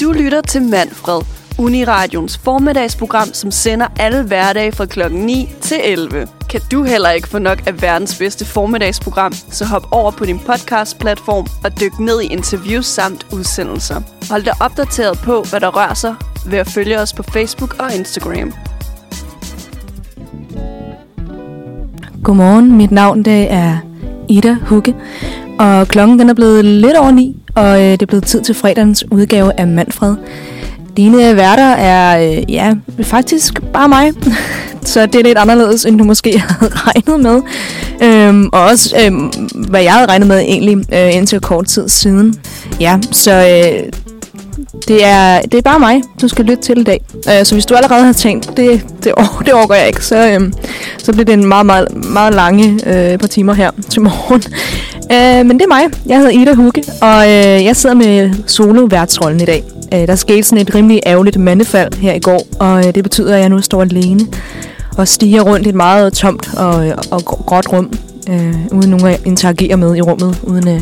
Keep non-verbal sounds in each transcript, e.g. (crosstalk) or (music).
Du lytter til Manfred, Uniradions formiddagsprogram, som sender alle hverdage fra kl. 9 til 11. Kan du heller ikke få nok af verdens bedste formiddagsprogram, så hop over på din podcastplatform og dyk ned i interviews samt udsendelser. Hold dig opdateret på, hvad der rører sig ved at følge os på Facebook og Instagram. Godmorgen, mit navn det er Ida Hugge, og klokken den er blevet lidt over ni, og øh, det er blevet tid til fredagens udgave af Manfred. Dine værter er, øh, ja, faktisk bare mig. (laughs) Så det er lidt anderledes, end du måske (laughs) havde regnet med. Øhm, og også, øhm, hvad jeg havde regnet med egentlig øh, indtil kort tid siden. Ja, så øh, det er, det er bare mig, du skal lytte til i dag. Øh, så hvis du allerede har tænkt, det, det, or, det overgår jeg ikke, så, øh, så bliver det en meget, meget, meget lange øh, par timer her til morgen. Øh, men det er mig. Jeg hedder Ida Hugge, og øh, jeg sidder med solo-værtsrollen i dag. Øh, der skete sådan et rimelig ærgerligt mandefald her i går, og øh, det betyder, at jeg nu står alene og stiger rundt i et meget tomt og, øh, og gråt rum, øh, uden nogen at interagere med i rummet, uden øh,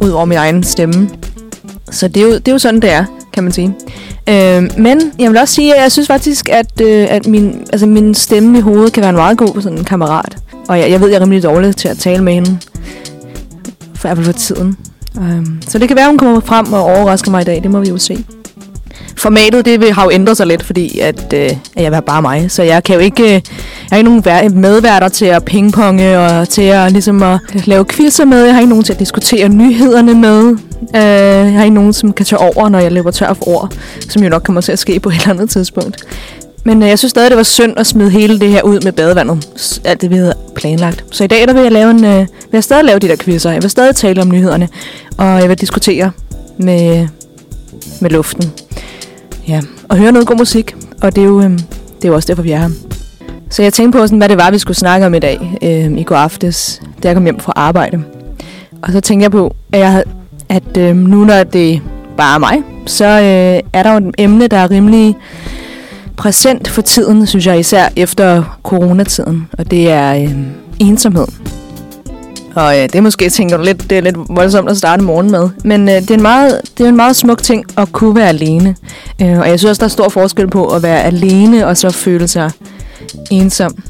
ud over min egen stemme. Så det er, jo, det er jo sådan, det er, kan man sige. Øh, men jeg vil også sige, at jeg synes faktisk, at, øh, at min, altså min stemme i hovedet kan være en meget god sådan en kammerat. Og jeg, jeg ved, jeg er rimelig dårlig til at tale med hende. For i hvert fald for tiden. Øh, så det kan være, hun kommer frem og overrasker mig i dag. Det må vi jo se. Formatet det vil, har jo ændret sig lidt, fordi at, øh, at jeg er bare mig. Så jeg kan jo ikke, øh, jeg har ikke nogen medværter til at pingponge og til at, ligesom at lave quizzer med. Jeg har ikke nogen til at diskutere nyhederne med. Øh, jeg har ikke nogen, som kan tage over, når jeg løber tør for ord, som jo nok kommer til at ske på et eller andet tidspunkt. Men øh, jeg synes stadig, det var synd at smide hele det her ud med badevandet. Alt det, vi havde planlagt. Så i dag der vil jeg, lave en, øh, vil jeg stadig lave de der quizzer. Jeg vil stadig tale om nyhederne. Og jeg vil diskutere med, med luften. Ja, og høre noget god musik. Og det er jo, øh, det er jo også derfor, vi er her. Så jeg tænkte på, sådan, hvad det var, vi skulle snakke om i dag, øh, i går aftes, da jeg kom hjem fra arbejde. Og så tænkte jeg på, at, jeg havde, at øh, nu når det bare er mig, så øh, er der jo et emne, der er rimelig præsent for tiden, synes jeg, især efter coronatiden, og det er øh, ensomhed. Og øh, det er måske, tænker du lidt, det er lidt voldsomt at starte morgen med. Men øh, det, er en meget, det er en meget smuk ting at kunne være alene. Øh, og jeg synes også, der er stor forskel på at være alene og så føle sig ensom.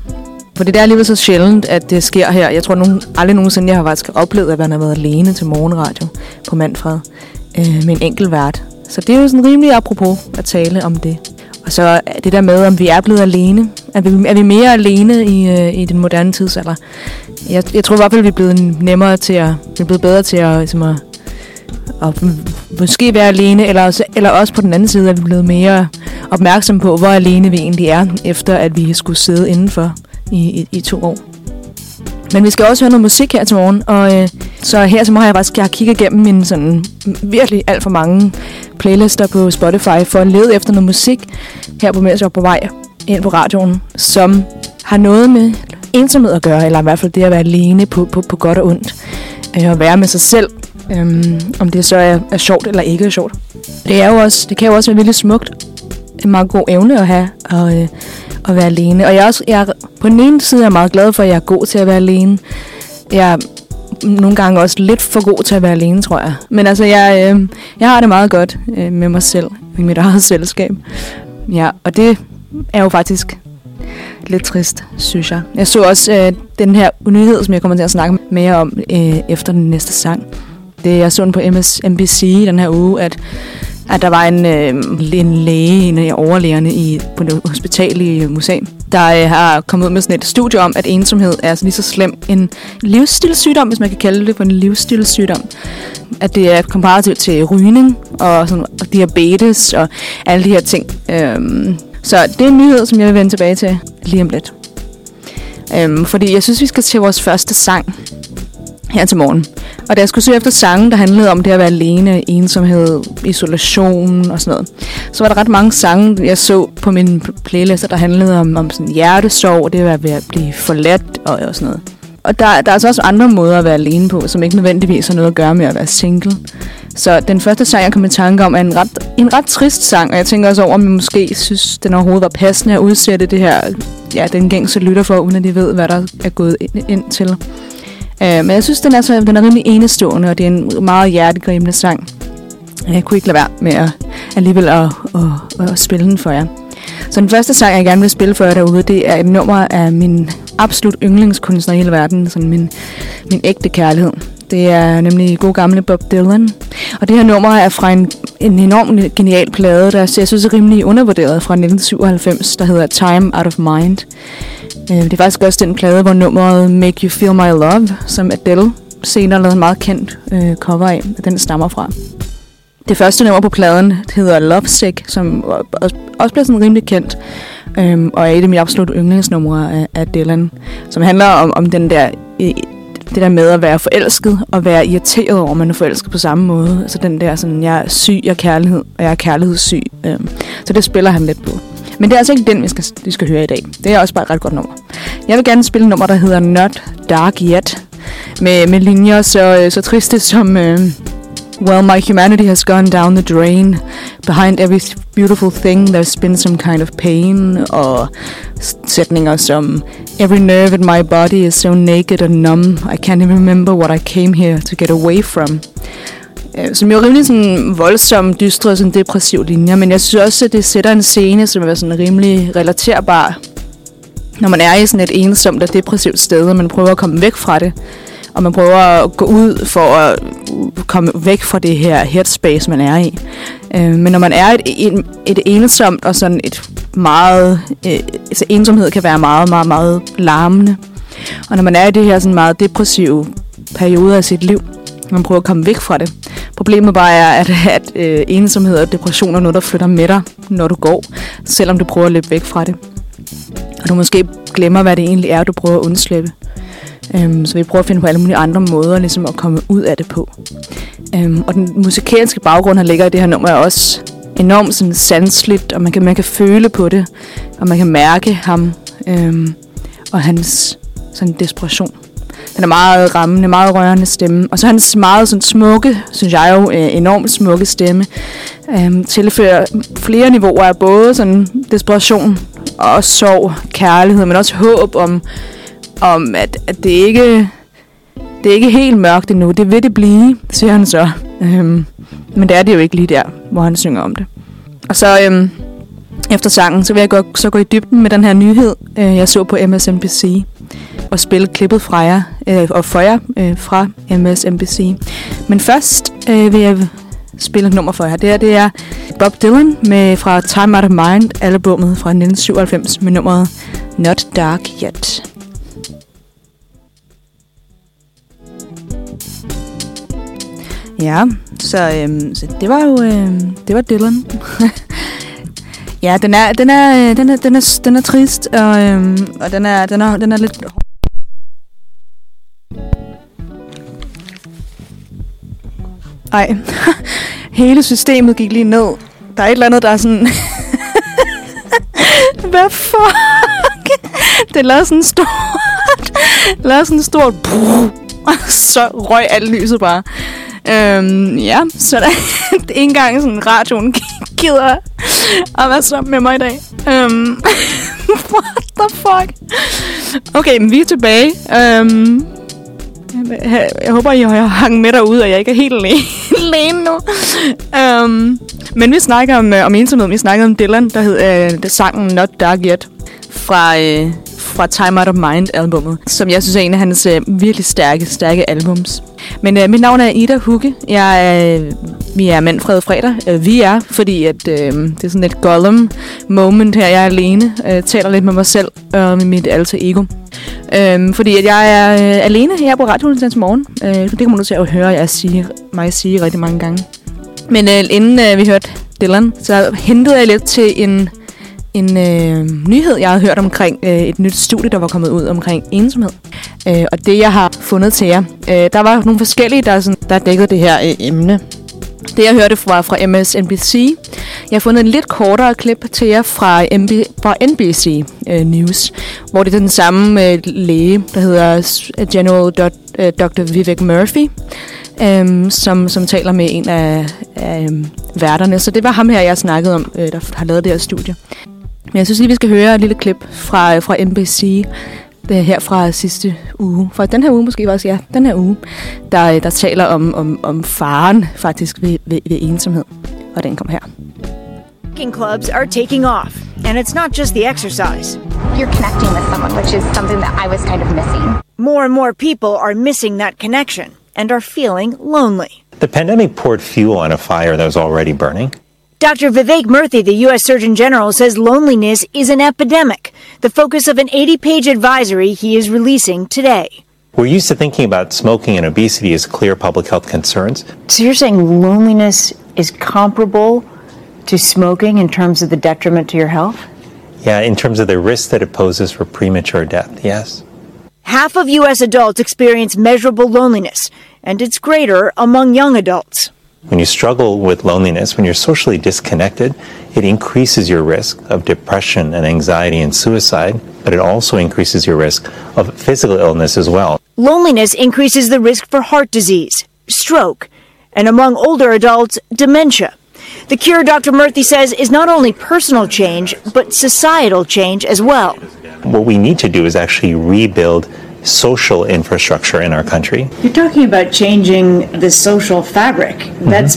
For det er alligevel så sjældent, at det sker her. Jeg tror nogen, aldrig nogensinde, jeg har faktisk oplevet, at man har været alene til morgenradio på Manfred øh, med en enkelt vært. Så det er jo sådan rimelig apropos at tale om det. Og så det der med, om vi er blevet alene. Er vi, er vi mere alene i, øh, i den moderne tidsalder? Jeg, jeg tror i hvert fald, vi er blevet nemmere til at... Vi er blevet bedre til at, ligesom at, at måske være alene, eller også, eller også på den anden side er vi blevet mere opmærksom på, hvor alene vi egentlig er, efter at vi skulle sidde indenfor i, i, i to år. Men vi skal også høre noget musik her til morgen, og øh, så her til morgen har jeg faktisk jeg har kigget igennem min sådan virkelig alt for mange playlister på Spotify for at lede efter noget musik her på mens jeg på vej ind på radioen, som har noget med ensomhed at gøre, eller i hvert fald det at være alene på, på, på godt og ondt. Øh, at være med sig selv, øhm, om det så er, er sjovt eller ikke er sjovt. Det, er jo også, det kan jo også være virkelig smukt. En meget god evne at have, og, øh, at være alene. Og jeg er, også, jeg er, på den ene side er jeg meget glad for, at jeg er god til at være alene. Jeg er nogle gange også lidt for god til at være alene, tror jeg. Men altså, jeg, øh, jeg har det meget godt øh, med mig selv, i mit eget (laughs) selskab. Ja, og det er jo faktisk lidt trist, synes jeg. Jeg så også øh, den her nyhed, som jeg kommer til at snakke mere om øh, efter den næste sang. Det jeg så den på MS, MBC den her uge, at at der var en, øh, en læge, en af overlægerne i, på det hospital i USA, der øh, har kommet ud med sådan et studie om, at ensomhed er lige så slem en livsstilssygdom, hvis man kan kalde det for en livsstilssygdom. At det er komparativt til rygning og, sådan, og diabetes og alle de her ting. Øhm, så det er en nyhed, som jeg vil vende tilbage til lige om lidt. Øhm, fordi jeg synes, vi skal til vores første sang her til morgen. Og da jeg skulle søge efter sange, der handlede om det at være alene, ensomhed, isolation og sådan noget, så var der ret mange sange, jeg så på min playlist, der handlede om, om sådan hjertesorg, og det at være at blive forladt og, og sådan noget. Og der, der er altså også andre måder at være alene på, som ikke nødvendigvis har noget at gøre med at være single. Så den første sang, jeg kom i tanke om, er en ret, en ret trist sang, og jeg tænker også over, om jeg måske synes, den overhovedet var passende at udsætte det her, ja, den gængse lytter for, uden at de ved, hvad der er gået ind, ind til. Øh, men jeg synes, den er, så, den er rimelig enestående, og det er en meget hjertegribende sang. Jeg kunne ikke lade være med at, alligevel at, at, at spille den for jer. Så den første sang, jeg gerne vil spille for jer derude, det er et nummer af min absolut yndlingskunstner i hele verden, sådan min, min ægte kærlighed. Det er nemlig god gamle Bob Dylan. Og det her nummer er fra en, en enorm genial plade, der jeg synes er rimelig undervurderet fra 1997, der hedder Time Out of Mind. Øh, det er faktisk også den plade, hvor nummeret Make You Feel My Love, som Adele senere lavede en meget kendt øh, cover af, den stammer fra. Det første nummer på pladen hedder Love Sick, som også bliver sådan rimelig kendt, øhm, og er et af mine absolut yndlingsnumre af, af Dylan, som handler om, om den der, øh, det der med at være forelsket og være irriteret over, at man er forelsket på samme måde. Altså den der sådan, jeg er syg af kærlighed, og jeg er kærlighedssyg. Øhm, så det spiller han lidt på. Men det er altså ikke den, vi skal, vi skal høre i dag. Det er også bare et ret godt nummer. Jeg vil gerne spille et nummer, der hedder Not Dark Yet, med, med linjer så, øh, så triste som... Øh, Well, my humanity has gone down the drain. Behind every beautiful thing, there's been some kind of pain. Og sætninger som Every nerve in my body is so naked and numb. I can't even remember what I came here to get away from. Øh, som jo er rimelig sådan voldsom, dystre og sådan depressiv linjer, men jeg synes også, at det sætter en scene, som er sådan rimelig relaterbar, når man er i sådan et ensomt og depressivt sted, og man prøver at komme væk fra det og man prøver at gå ud for at komme væk fra det her headspace, man er i. Øh, men når man er et, et, et ensomt og sådan et meget... Øh, altså ensomhed kan være meget, meget, meget larmende. Og når man er i det her sådan meget depressive periode af sit liv, man prøver at komme væk fra det. Problemet bare er, at, at øh, ensomhed og depression er noget, der flytter med dig, når du går, selvom du prøver at løbe væk fra det. Og du måske glemmer, hvad det egentlig er, du prøver at undslippe. Øhm, så vi prøver at finde på alle mulige andre måder ligesom at komme ud af det på. Øhm, og den musikalske baggrund, han ligger i det her nummer, er også enormt sådan sansligt, og man kan, man kan føle på det, og man kan mærke ham øhm, og hans sådan desperation. Den er meget rammende, meget rørende stemme. Og så hans meget sådan smukke, synes jeg jo, øh, enormt smukke stemme, øhm, tilfører flere niveauer af både sådan desperation og sorg, kærlighed, men også håb om, om, at, at det ikke det er ikke helt mørkt endnu. Det vil det blive, siger han så. Øhm, men det er det jo ikke lige der, hvor han synger om det. Og så øhm, efter sangen, så vil jeg gå, så gå i dybden med den her nyhed, øh, jeg så på MSNBC. Og spille klippet fra jer, øh, og for jer øh, fra MSNBC. Men først øh, vil jeg spille et nummer for jer. Det er, det er Bob Dylan med fra Time Out of Mind, albumet fra 1997 med nummeret Not Dark Yet. Ja, så, øhm, så det var jo øhm, det var Dylan. (laughs) ja, den er den er øh, den er den er, den er trist og øhm, og den er den er den er lidt Ej, (laughs) hele systemet gik lige ned. Der er et eller andet, der er sådan... (laughs) Hvad fuck? Det lavede sådan stort... Det lavede sådan stort... Og så røg alt lyset bare. Øhm, ja, så der (laughs) er ikke engang sådan radioen (laughs) gider at være sammen med mig i dag. Øhm, (laughs) what the fuck? Okay, men vi er tilbage. Øhm, jeg håber, I har hang med derude, og jeg ikke er helt alene nu. Øhm, men vi snakker om, øh, om ensomhed. Vi snakker om Dylan, der hedder øh, sangen Not Dark Yet fra, Øh, fra Time Out of Mind-albummet, som jeg synes er en af hans øh, virkelig stærke, stærke albums. Men øh, mit navn er Ida Hugge. Jeg er, uh, vi er Manfred Fredag. Øh, vi er, fordi at, øh, det er sådan et Gollum moment her. Jeg er alene, Øh, taler lidt med mig selv og med mit alter ego. Øh, fordi at jeg er øh, alene her på radioen til morgen. Øh, det kan man nu til at høre jeg sige, mig sige rigtig mange gange. Men øh, inden øh, vi hørte Dylan, så hentede jeg lidt til en en øh, nyhed, jeg har hørt omkring øh, et nyt studie, der var kommet ud omkring ensomhed. Øh, og det, jeg har fundet til jer. Øh, der var nogle forskellige, der, sådan, der dækkede det her øh, emne. Det, jeg hørte fra, fra MSNBC. Jeg har fundet en lidt kortere klip til jer fra, MB, fra NBC øh, News, hvor det er den samme øh, læge, der hedder General Dr. Øh, Dr. Vivek Murphy, øh, som, som taler med en af, af øh, værterne. Så det var ham her, jeg snakkede om, øh, der har lavet det her studie. Men jeg synes lige, vi skal høre et lille klip fra, fra NBC, det er her fra sidste uge. Fra den her uge måske også, ja, den her uge, der, der taler om, om, om faren faktisk ved, ved, ved ensomhed. Og den kommer her. clubs are taking off, and it's not just the exercise. You're connecting with someone, which is something that I was kind of missing. More and more people are missing that connection and are feeling lonely. The pandemic poured fuel on a fire that was already burning. Dr. Vivek Murthy, the U.S. Surgeon General, says loneliness is an epidemic, the focus of an 80 page advisory he is releasing today. We're used to thinking about smoking and obesity as clear public health concerns. So you're saying loneliness is comparable to smoking in terms of the detriment to your health? Yeah, in terms of the risk that it poses for premature death, yes. Half of U.S. adults experience measurable loneliness, and it's greater among young adults. When you struggle with loneliness, when you're socially disconnected, it increases your risk of depression and anxiety and suicide, but it also increases your risk of physical illness as well. Loneliness increases the risk for heart disease, stroke, and among older adults, dementia. The cure, Dr. Murthy says, is not only personal change, but societal change as well. What we need to do is actually rebuild social infrastructure in our country. You're talking about changing the social fabric. That's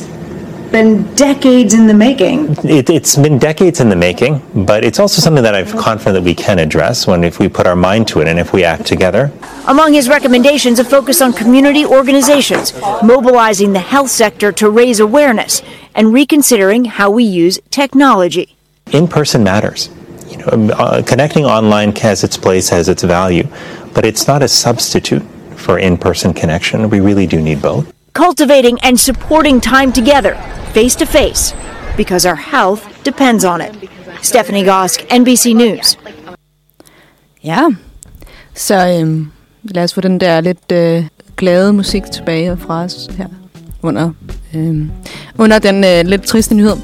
been decades in the making. It, it's been decades in the making, but it's also something that I'm confident that we can address when if we put our mind to it and if we act together. Among his recommendations, a focus on community organizations, mobilizing the health sector to raise awareness, and reconsidering how we use technology. In person matters. You know, uh, connecting online has its place, has its value, but it's not a substitute for in person connection. We really do need both. Cultivating and supporting time together, face to face, because our health depends on it. Stephanie Gosk, NBC News. Ja, så øhm, lad os få den der lidt øh, glade musik tilbage fra os her under, øhm, under den øh, lidt triste nyhed.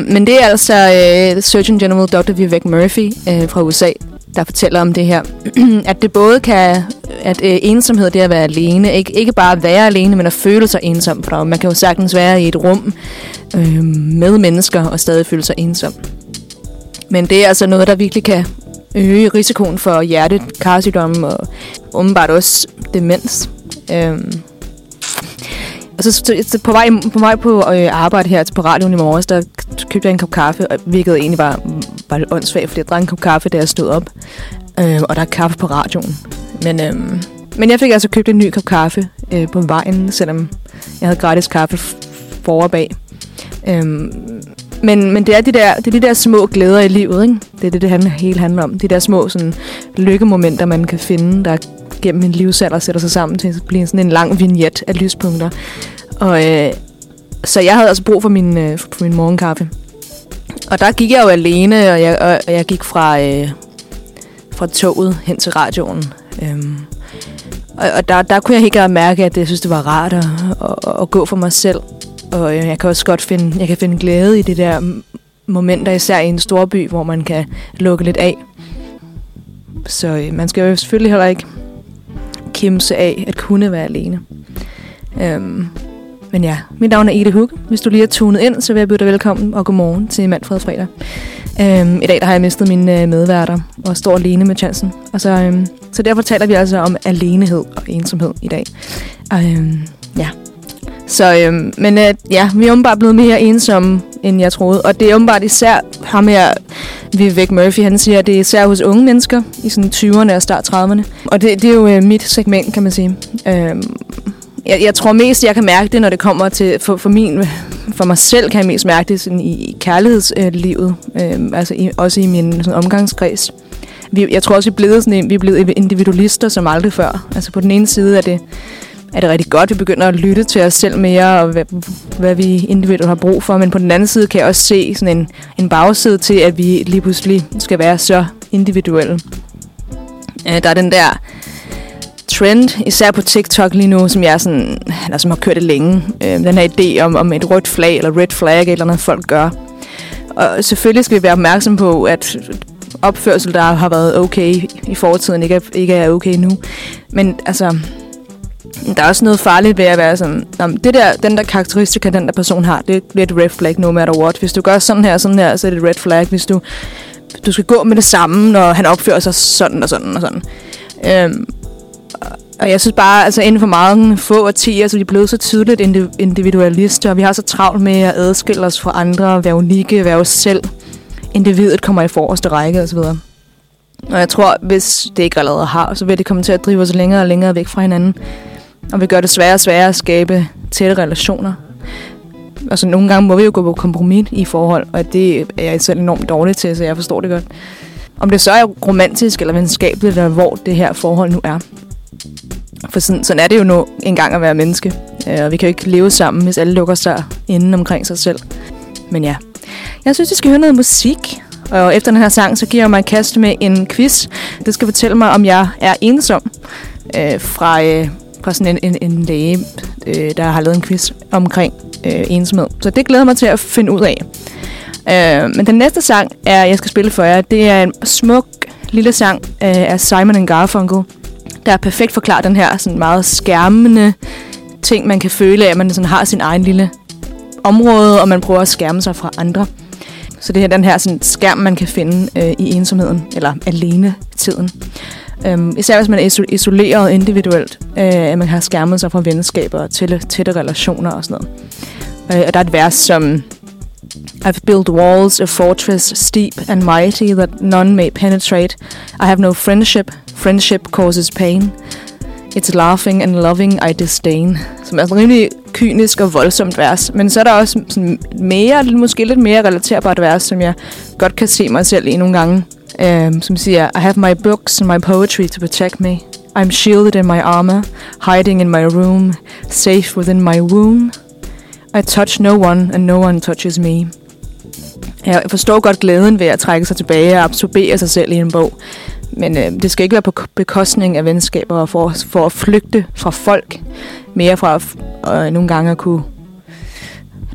Men det er altså øh, Surgeon General Dr. Vivek Murphy øh, fra USA, der fortæller om det her. (clears throat) at det både kan, at øh, ensomhed, det at være alene, ikke, ikke bare at være alene, men at føle sig ensom. For man kan jo sagtens være i et rum øh, med mennesker og stadig føle sig ensom. Men det er altså noget, der virkelig kan øge risikoen for hjertekarsygdomme og åbenbart også demens. Øhm. Og så, så, så på, vej, på vej på øh, arbejde her på radioen i morges, der købte jeg en kop kaffe, og hvilket egentlig var, var lidt åndssvagt, fordi jeg drak en kop kaffe, da jeg stod op. Øh, og der er kaffe på radioen. Men, øh, men jeg fik altså købt en ny kop kaffe øh, på vejen, selvom jeg havde gratis kaffe for og bag. Øh, men, men det er de der, det er de der små glæder i livet, ikke? Det er det, det handler, hele handler om. De der små sådan, lykkemomenter, man kan finde, der gennem en livsalder sætter sig sammen til at blive sådan en lang vignet af lyspunkter. Og, øh, så jeg havde altså brug for min, øh, for min morgenkaffe. Og der gik jeg jo alene, og jeg, og, og jeg gik fra, øh, fra toget hen til radioen. Øhm, og og der, der kunne jeg helt klart mærke, at jeg synes, det var rart at, at, at gå for mig selv. Og øh, jeg kan også godt finde, jeg kan finde glæde i det der momenter, især i en storby, hvor man kan lukke lidt af. Så øh, man skal jo selvfølgelig heller ikke kimse af at kunne være alene. Øhm, men ja, mit navn er Ida Hugge. Hvis du lige er tunet ind, så vil jeg byde dig velkommen og godmorgen til Manfred Fredag. Øhm, I dag der har jeg mistet mine øh, medværter og står alene med chancen. Og så, øhm, så derfor taler vi altså om alenehed og ensomhed i dag. Og, øhm, ja. Så, øhm, men øh, ja, vi er åbenbart blevet mere ensomme, end jeg troede. Og det er åbenbart især ham her, Vivek Murphy, han siger, at det er især hos unge mennesker i sådan 20'erne og start 30'erne. Og det, det er jo øh, mit segment, kan man sige. Øhm, jeg, jeg tror mest, jeg kan mærke det, når det kommer til, for, for, min, for mig selv kan jeg mest mærke det sådan i, i kærlighedslivet, øh, altså i, også i min sådan, omgangskreds. Vi, jeg tror også, vi er, blevet sådan, vi er blevet individualister som aldrig før. Altså på den ene side er det, er det rigtig godt, at vi begynder at lytte til os selv mere, og hvad, hvad vi individuelt har brug for. Men på den anden side kan jeg også se sådan en, en bagside til, at vi lige pludselig skal være så individuelle. Øh, der er den der trend, især på TikTok lige nu, som jeg sådan, eller som har kørt det længe. Øh, den her idé om, om et rødt flag, eller red flag, eller noget folk gør. Og selvfølgelig skal vi være opmærksom på, at opførsel, der har været okay i fortiden, ikke er, ikke er okay nu. Men altså, der er også noget farligt ved at være sådan, det der, den der karakteristika, den der person har, det er et red flag no matter what. Hvis du gør sådan her, sådan her, så er det et red flag. Hvis du, du skal gå med det samme, når han opfører sig sådan og sådan og sådan. Øhm, Og jeg synes bare, altså inden for mange få årtier, så er de blevet så tydeligt individualister, og vi har så travlt med at adskille os fra andre, være unikke, være os selv. Individet kommer i forreste række osv. Og jeg tror, hvis det ikke allerede har, så vil det komme til at drive os længere og længere væk fra hinanden. Og vi gør det sværere og sværere at skabe tætte relationer. Altså nogle gange må vi jo gå på kompromis i forhold, og det er jeg selv enormt dårlig til, så jeg forstår det godt. Om det så er romantisk eller venskabeligt, eller hvor det her forhold nu er. For sådan, sådan er det jo nu en gang at være menneske. Øh, og vi kan jo ikke leve sammen, hvis alle lukker sig inden omkring sig selv. Men ja, jeg synes, vi skal høre noget musik. Og efter den her sang, så giver jeg mig et kast med en quiz. Det skal fortælle mig, om jeg er ensom øh, fra, øh, fra sådan en, en, en læge, øh, der har lavet en quiz omkring øh, ensomhed. Så det glæder mig til at finde ud af. Øh, men den næste sang, er, jeg skal spille for jer, det er en smuk lille sang øh, af Simon Garfunkel, der perfekt forklarer den her sådan meget skærmende ting, man kan føle af, at man sådan har sin egen lille område, og man prøver at skærme sig fra andre. Så det er den her sådan, skærm, man kan finde øh, i ensomheden, eller alene tiden. Øhm, især hvis man er isoleret individuelt, øh, at man har skærmet sig fra venskaber og tætte, tætte relationer og sådan noget. Øh, og der er et vers som I've built walls, a fortress steep and mighty that none may penetrate. I have no friendship. Friendship causes pain. It's laughing and loving I disdain. Som er sådan rimelig kynisk og voldsomt vers. Men så er der også sådan mere, måske lidt mere relaterbart vers, som jeg godt kan se mig selv i nogle gange. Um, som siger, I have my books and my poetry to protect me. I'm shielded in my armor, hiding in my room, safe within my womb. I touch no one, and no one touches me. Jeg forstår godt glæden ved at trække sig tilbage og absorbere sig selv i en bog. Men øh, det skal ikke være på bekostning af venskaber og for, for at flygte fra folk. Mere fra at, øh, nogle gange at kunne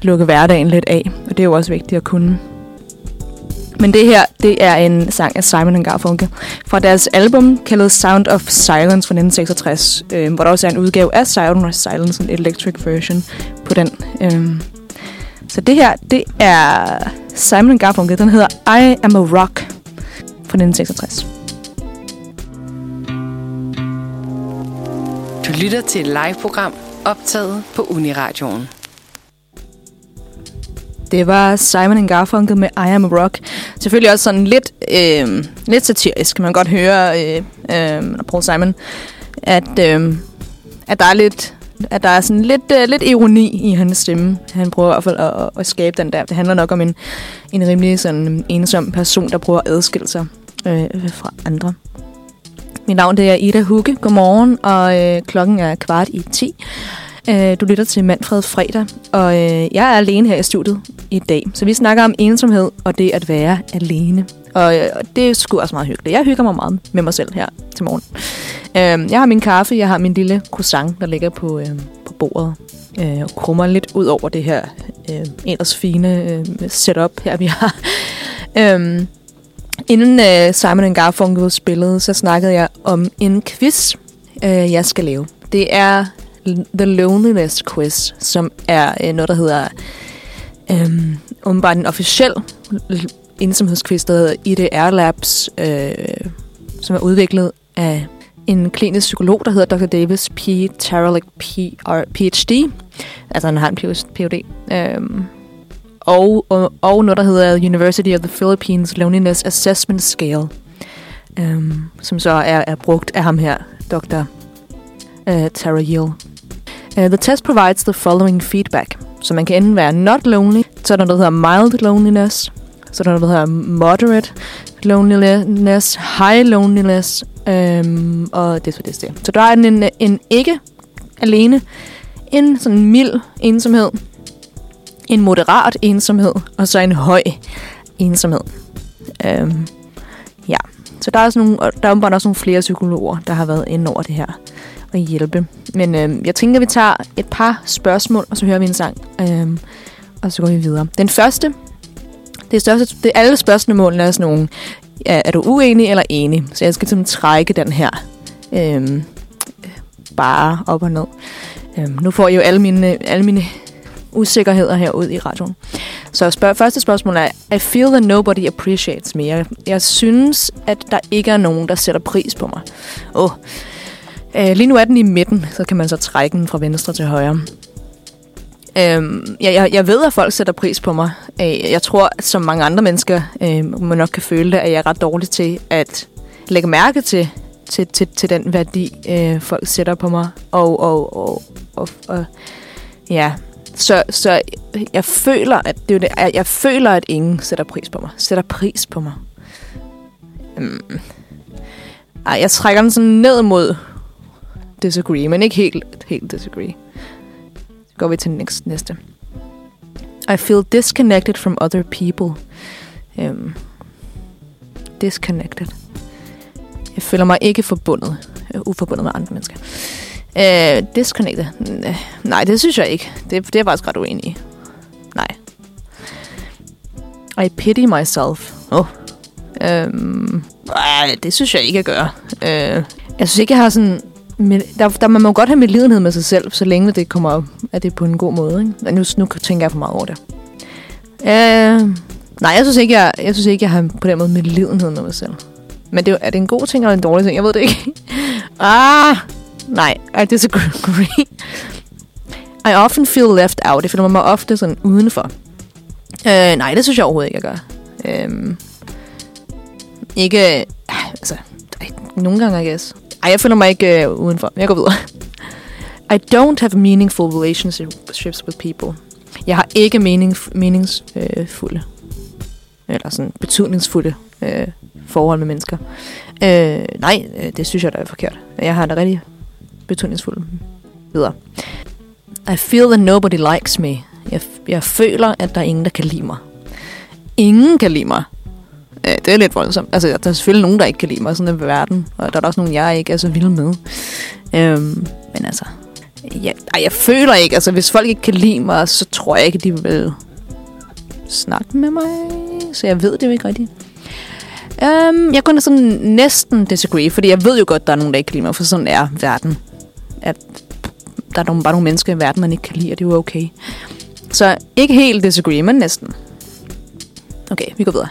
lukke hverdagen lidt af. Og det er jo også vigtigt at kunne. Men det her, det er en sang af Simon Garfunkel fra deres album kaldet Sound of Silence fra 1966, øh, hvor der også er en udgave af Sound of Silence, en electric version på den. Øh. Så det her, det er Simon Garfunkel. Den hedder I Am a Rock fra 1966. Du lytter til et live-program optaget på Uniradioen. Det var Simon Garfunkel med I Am a Rock. Selvfølgelig også sådan lidt, øh, lidt satirisk, kan man godt høre, øh, øh, Paul Simon, at, øh, at der er lidt at der er sådan lidt, øh, lidt ironi i hans stemme. Han prøver i hvert fald at, at, at skabe den der. Det handler nok om en, en rimelig sådan ensom person, der prøver at adskille sig øh, fra andre. Mit navn det er Ida Hugge. Godmorgen, og øh, klokken er kvart i 10. Øh, du lytter til Manfred Fredag, og øh, jeg er alene her i studiet i dag. Så vi snakker om ensomhed og det at være alene. Og, øh, det er sgu også meget hyggeligt. Jeg hygger mig meget med mig selv her til morgen. Øh, jeg har min kaffe, jeg har min lille croissant, der ligger på, øh, på bordet. Øh, og krummer lidt ud over det her øh, ellers fine øh, setup her, vi har. (laughs) øh, inden øh, Simon Garfunkel spillede, så snakkede jeg om en quiz, øh, jeg skal lave. Det er The Loneliness Quiz, som er øh, noget, der hedder øh, umiddelbart en officiel ensomhedsquiz, der hedder IDR Labs, øh, som er udviklet af en klinisk psykolog, der hedder Dr. Davis P. Taralik PhD. Altså han har en Ph.D. Øhm, og, og, og noget, der hedder University of the Philippines Loneliness Assessment Scale, øhm, som så er, er brugt af ham her, Dr. Uh, øh, Tara Yield. Uh, øh, the test provides the following feedback. Så man kan enten være not lonely, så er der noget, der hedder mild loneliness, så er der noget, der hedder moderate loneliness, high loneliness, øhm, og det er så det, det. Så der er en, en ikke alene, en sådan mild ensomhed, en moderat ensomhed, og så en høj ensomhed. Øhm, ja, så der er, sådan nogle, der er bare også nogle flere psykologer, der har været inde over det her og hjælpe. Men øhm, jeg tænker, vi tager et par spørgsmål, og så hører vi en sang, øhm, og så går vi videre. Den første, det, er, største, det alle spørgsmålene er sådan nogle, er, er du uenig eller enig? Så jeg skal simpelthen trække den her øhm, bare op og ned. Øhm, nu får jeg jo alle mine, alle mine usikkerheder herude i radioen. Så spørg, første spørgsmål er, I feel that nobody appreciates me. Jeg, jeg synes, at der ikke er nogen, der sætter pris på mig. Åh, oh, Øh, lige nu er den i midten, så kan man så trække den fra venstre til højre. Øhm, jeg, jeg, jeg ved, at folk sætter pris på mig. Øh, jeg tror, at som mange andre mennesker øh, man nok kan føle det, at jeg er ret dårlig til at lægge mærke til, til, til, til den værdi, øh, folk sætter på mig. Og, og, og, og, og ja, så, så jeg føler, at det er det, jeg, jeg føler, at ingen sætter pris på mig. Sætter pris på mig. Um, ej, jeg trækker den sådan ned mod disagree, men ikke helt, helt disagree. Så går vi til næste. næste. I feel disconnected from other people. Um, disconnected. Jeg føler mig ikke forbundet. Uh, uforbundet med andre mennesker. Uh, disconnected. Uh, nej, det synes jeg ikke. Det, det er jeg faktisk ret uenig i. Nej. I pity myself. Oh. Um, nej, det synes jeg ikke, jeg gør. Uh, jeg synes ikke, jeg har sådan... Men der, der, man må godt have medlidenhed med sig selv, så længe det kommer op, at det er på en god måde. Ikke? Nu, nu tænker jeg for meget over det. Uh, nej, jeg synes, ikke, jeg, jeg synes ikke, jeg har på den måde medlidenhed med mig selv. Men det, er det en god ting eller en dårlig ting? Jeg ved det ikke. (laughs) ah, nej, I disagree. I often feel left out. Jeg føler mig ofte sådan udenfor. Uh, nej, det synes jeg overhovedet ikke, jeg gør. Um, ikke... Ah, altså, ej, nogle gange, I guess. Ej, jeg føler mig ikke uh, udenfor. Jeg går videre. (laughs) I don't have meaningful relationships with people. Jeg har ikke mening, meningsfulde, øh, eller sådan betydningsfulde øh, forhold med mennesker. Øh, nej, det synes jeg der er forkert. Jeg har det rigtig betydningsfulde videre. I feel that nobody likes me. Jeg, jeg føler, at der er ingen, der kan lide mig. Ingen kan lide mig. Øh, det er lidt voldsomt. Altså, der er selvfølgelig nogen, der ikke kan lide mig sådan i verden. Og der er også nogen, jeg ikke er så vild med. Øhm, men altså... Jeg, ej, jeg føler ikke... Altså, hvis folk ikke kan lide mig, så tror jeg ikke, de vil snakke med mig. Så jeg ved det jo ikke rigtigt. Um, jeg kunne sådan næsten disagree, fordi jeg ved jo godt, der er nogen, der ikke kan lide mig, for sådan er verden. At der er nogle, bare nogle mennesker i verden, man ikke kan lide, og det er jo okay. Så ikke helt disagree, men næsten. Okay, vi går videre.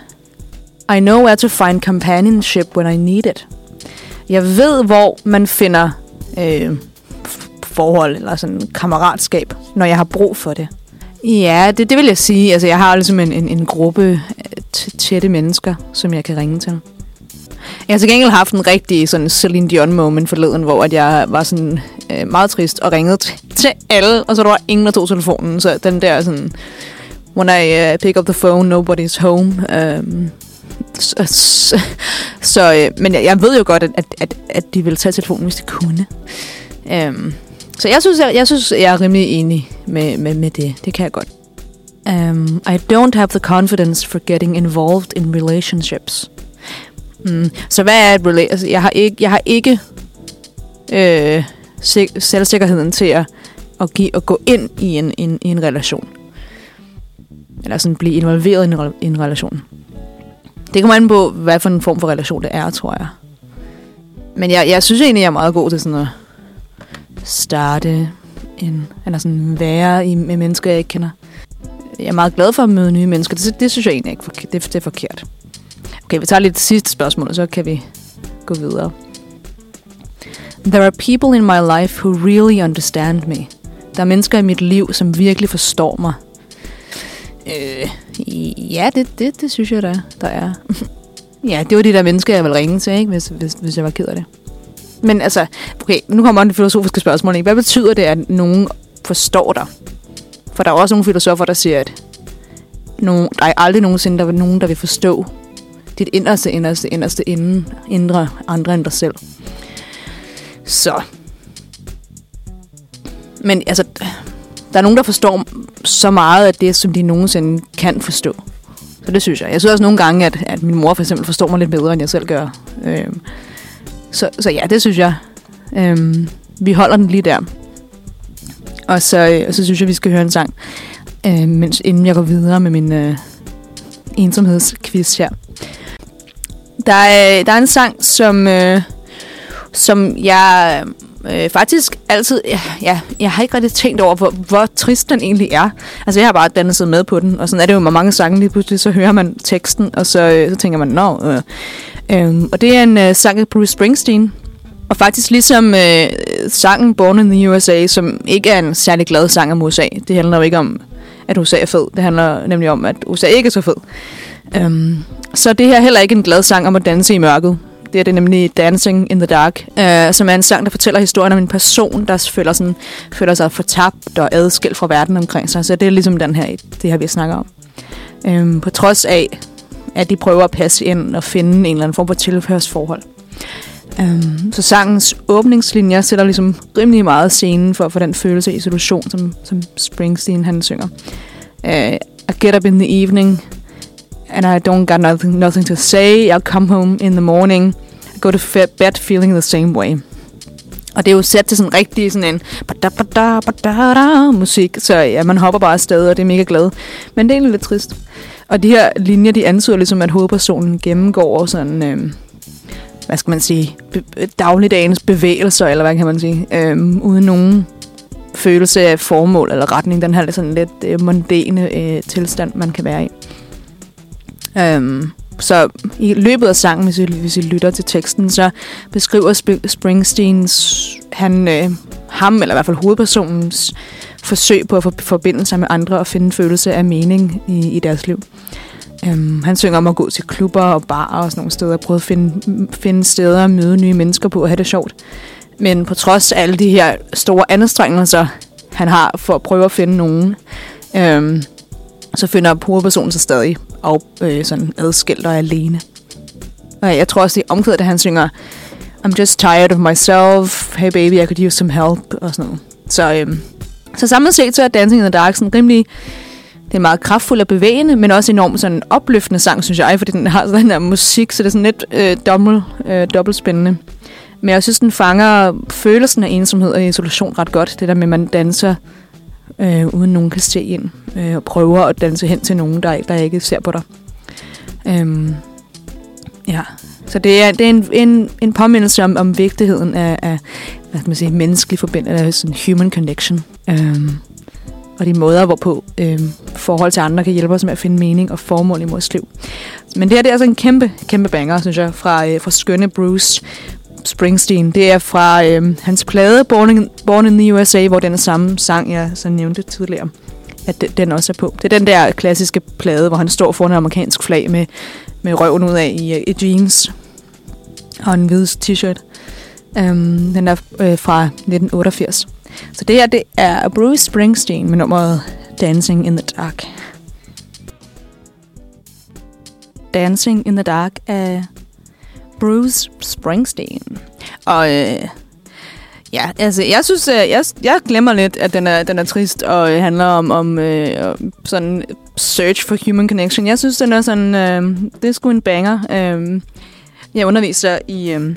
I know where to find companionship when I need it. Jeg ved, hvor man finder øh, forhold eller sådan kammeratskab, når jeg har brug for det. Ja, det, det vil jeg sige. Altså, jeg har ligesom en, en, en gruppe øh, tætte mennesker, som jeg kan ringe til. Jeg har til gengæld haft en rigtig sådan Celine Dion moment forleden, hvor at jeg var sådan øh, meget trist og ringede til alle, og så der var ingen, der tog telefonen. Så den der sådan, when I uh, pick up the phone, nobody's home. Um, så, så, så øh, men jeg, jeg ved jo godt, at, at, at, at de ville tage telefonen, hvis de kunne. Um, så jeg synes, jeg, jeg synes, jeg er rimelig enig med, med, med det. Det kan jeg godt. Um, I don't have the confidence for getting involved in relationships. Mm. Så hvad er et relationship? altså, jeg har ikke, jeg har ikke øh, selvsikkerheden til at, at, give, at gå ind i en, en, i en relation. Eller sådan blive involveret i en, i en relation. Det kommer an på, hvad for en form for relation det er, tror jeg. Men jeg, jeg synes egentlig, jeg er meget god til sådan at starte en, eller sådan være i, med mennesker, jeg ikke kender. Jeg er meget glad for at møde nye mennesker. Det, det synes jeg egentlig ikke det, det er forkert. Okay, vi tager lidt sidste spørgsmål, så kan vi gå videre. There are people in my life who really understand me. Der er mennesker i mit liv, som virkelig forstår mig. Øh, ja, det, det, det synes jeg, der, der er. (laughs) ja, det var de der mennesker, jeg ville ringe til, ikke? Hvis, hvis, hvis jeg var ked af det. Men altså, okay, nu kommer det filosofiske spørgsmål. Ikke? Hvad betyder det, at nogen forstår dig? For der er også nogle filosofer, der siger, at nogen, der er aldrig nogensinde der er nogen, der vil forstå dit inderste, inderste, inderste inden, indre andre end dig selv. Så. Men altså, der er nogen, der forstår så meget af det, som de nogensinde kan forstå. Så det synes jeg. Jeg synes også nogle gange, at, at min mor for eksempel forstår mig lidt bedre, end jeg selv gør. Øhm, så, så ja, det synes jeg. Øhm, vi holder den lige der. Og så, øh, og så synes jeg, vi skal høre en sang, øh, mens, inden jeg går videre med min øh, ensomhedsquiz her. Der er, der er en sang, som, øh, som jeg øh, faktisk altid... Ja, ja, jeg har ikke rigtig tænkt over, hvor, hvor trist den egentlig er. Altså, jeg har bare danset med på den, og sådan er det jo med mange sange lige pludselig, så hører man teksten, og så, øh, så tænker man, nå... Øh, øh, og det er en øh, sang af Bruce Springsteen, Og faktisk ligesom øh, sangen Born in the USA, som ikke er en særlig glad sang om USA. Det handler jo ikke om, at USA er fed. Det handler nemlig om, at USA ikke er så fed. Um, så det her er heller ikke en glad sang om at danse i mørket. Det er det nemlig Dancing in the Dark, øh, som er en sang, der fortæller historien om en person, der føler, sådan, føler sig fortabt og adskilt fra verden omkring sig. Så det er ligesom den her, det her, vi snakker om. Øh, på trods af, at de prøver at passe ind og finde en eller anden form for tilhørsforhold. Um, så sangens åbningslinjer sætter ligesom rimelig meget scenen for, for den følelse af isolation, som, som Springsteen han synger. Øh, I get up in the evening, and I don't got nothing, nothing to say. I'll come home in the morning. I go to bed feeling the same way. Og det er jo sat til sådan rigtig sådan en bada, bada, bada, musik, så ja, man hopper bare afsted, og det er mega glad. Men det er egentlig lidt trist. Og de her linjer, de antyder ligesom, at hovedpersonen gennemgår sådan, øh, hvad skal man sige, be- dagligdagens bevægelser, eller hvad kan man sige, øh, uden nogen følelse af formål eller retning. Den her sådan lidt øh, mondæne øh, tilstand, man kan være i. Øhm, så i løbet af sangen, hvis I, hvis I lytter til teksten, så beskriver Sp- Springsteens, han, øh, ham, eller i hvert fald hovedpersonens forsøg på at forbinde sig med andre og finde en følelse af mening i, i deres liv. Øhm, han synger om at gå til klubber og barer og sådan nogle steder, prøve at finde, finde steder at møde nye mennesker på og have det sjovt. Men på trods af alle de her store anstrengelser, han har for at prøve at finde nogen, øhm, så finder hovedpersonen sig stadig og øh, sådan adskilt og alene. Og jeg tror også, det er omkvædet, at han synger I'm just tired of myself, hey baby, I could use some help, og sådan noget. Så, øh, så samlet set, så er Dancing in the Dark sådan rimelig, det er meget kraftfuld og bevægende, men også enormt sådan opløftende sang, synes jeg, fordi den har sådan den der musik, så det er sådan lidt øh, dobbelt, øh, dobbelt spændende. Men jeg synes, den fanger følelsen af ensomhed og isolation ret godt. Det der med, at man danser øh, uden nogen kan se ind, øh, og prøver at danse hen til nogen, der, der ikke ser på dig. Øhm, ja, så det er, det er en, en, en påmindelse om, om vigtigheden af, af hvad skal man sige, menneskelig forbindelse, sådan human connection. Øhm, og de måder, hvorpå øhm, forhold til andre kan hjælpe os med at finde mening og formål i vores liv. Men det her det er altså en kæmpe, kæmpe banger, synes jeg, fra, øh, fra skønne Bruce Springsteen. Det er fra øh, hans plade Born in, Born in the USA, hvor den samme sang, jeg så nævnte tidligere, at den, den også er på. Det er den der klassiske plade, hvor han står foran en amerikansk flag med, med røven ud af i, øh, i jeans og en hvid t-shirt. Um, den er øh, fra 1988. Så det her, det er Bruce Springsteen med nummeret Dancing in the Dark. Dancing in the Dark af Bruce Springsteen. Og øh, ja, altså, jeg synes, øh, jeg, jeg glemmer lidt, at den er, den er trist og øh, handler om, om øh, sådan search for human connection. Jeg synes, den er sådan, øh, det er sgu en banger. Øh, jeg underviser i, øh,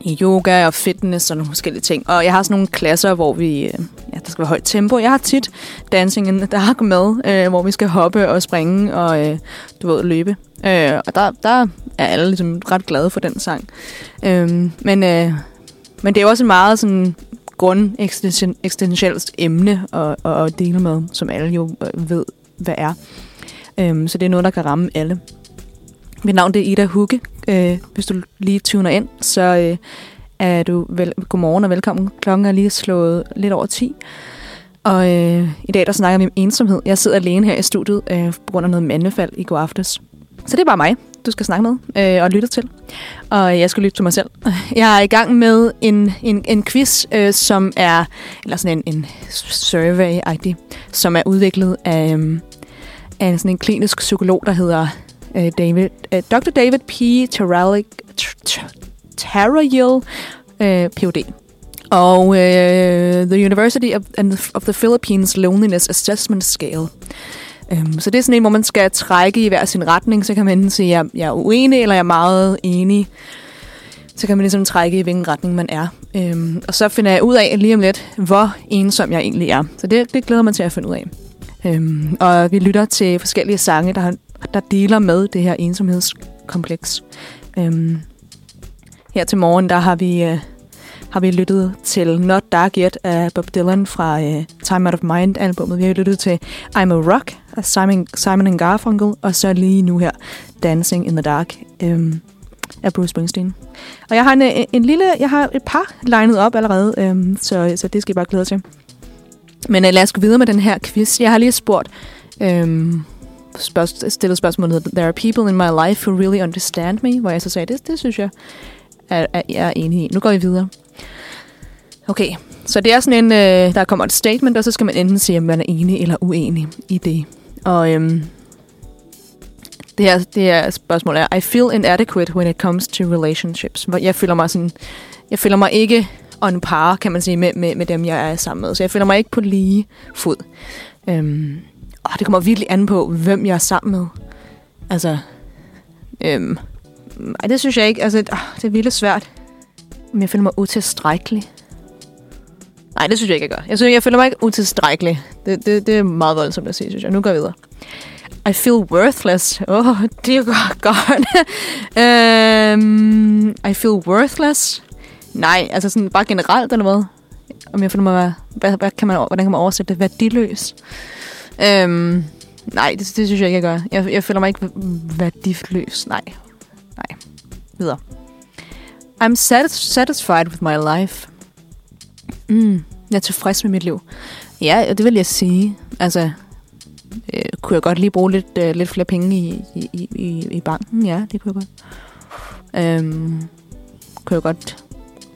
i yoga og fitness og nogle forskellige ting. Og jeg har sådan nogle klasser, hvor vi, øh, ja, der skal være højt tempo. Jeg har tit dancing in the dark med, øh, hvor vi skal hoppe og springe og, øh, du ved, løbe. Øh, og der, der er alle ligesom ret glade for den sang. Øhm, men, øh, men det er også en meget sådan grund eksistentielt emne at, at, dele med, som alle jo øh, ved, hvad er. Øhm, så det er noget, der kan ramme alle. Mit navn det er Ida Hugge. Øh, hvis du lige tuner ind, så øh, er du vel, godmorgen og velkommen. Klokken er lige slået lidt over 10. Og øh, i dag der snakker vi om ensomhed. Jeg sidder alene her i studiet øh, på grund af noget mandefald i går aftes. Så det er bare mig, du skal snakke med øh, og lytte til. Og jeg skal lytte til mig selv. (laughs) Jeg er i gang med en, en, en quiz, øh, som er, eller sådan en, en survey-agtig, som er udviklet af, øh, af sådan en klinisk psykolog, der hedder øh, David, øh, Dr. David P. Tarayil, øh, Ph.D. Og øh, The University of, of the Philippines Loneliness Assessment Scale. Øhm, så det er sådan en, hvor man skal trække i hver sin retning, så kan man enten sige, at jeg, jeg er uenig, eller jeg er meget enig. Så kan man ligesom trække i, hvilken retning man er. Øhm, og så finder jeg ud af lige om lidt, hvor ensom jeg egentlig er. Så det, det glæder man til at finde ud af. Øhm, og vi lytter til forskellige sange, der, der deler med det her ensomhedskompleks. Øhm, her til morgen, der har vi... Øh, har vi lyttet til Not Dark Yet af Bob Dylan fra uh, Time Out of Mind-albummet. Vi har lyttet til I'm a Rock af Simon, Simon Garfunkel, og så lige nu her Dancing in the Dark. øhm, af Bruce Springsteen. Og jeg har en, en, en lille, jeg har et par legnet op allerede, øhm, så, så det skal I bare glæde til. Men øh, lad os gå videre med den her quiz. Jeg har lige spurgt, øhm, spørg- stillet spørgsmålet, There are people in my life who really understand me, hvor jeg så sagde, det, det synes jeg, er, er, jeg er enig i. Nu går vi videre. Okay, så det er sådan en, øh, der kommer et statement, og så skal man enten sige, om man er enig eller uenig i det. Og øhm, det her, det her spørgsmål er, I feel inadequate when it comes to relationships. Jeg føler mig sådan, jeg føler mig ikke on par, kan man sige, med, med, med dem, jeg er sammen med. Så jeg føler mig ikke på lige fod. Øhm, og det kommer virkelig an på, hvem jeg er sammen med. Altså, øhm, ej, det synes jeg ikke. Altså, det er virkelig svært. Men jeg føler mig utilstrækkelig. Nej, det synes jeg ikke, jeg gør. Jeg, synes, jeg føler mig ikke utilstrækkelig. Det, det, det er meget voldsomt at sige, synes jeg. Nu går vi videre. I feel worthless. Åh, oh, det er godt. (laughs) um, I feel worthless. Nej, altså sådan bare generelt, eller hvad? Om jeg føler mig, hvad, hvad kan man, hvordan kan man oversætte det? Værdiløs. Um, nej, det, det synes jeg ikke, jeg gør. Jeg, jeg føler mig ikke værdiløs. Nej. Nej. Videre. I'm satis- satisfied with my life. Mm, jeg er tilfreds med mit liv. Ja, det vil jeg sige. Altså, øh, kunne jeg godt lige bruge lidt, øh, lidt flere penge i, i, i, i banken? Ja, det kunne jeg godt. Øhm, kunne jeg godt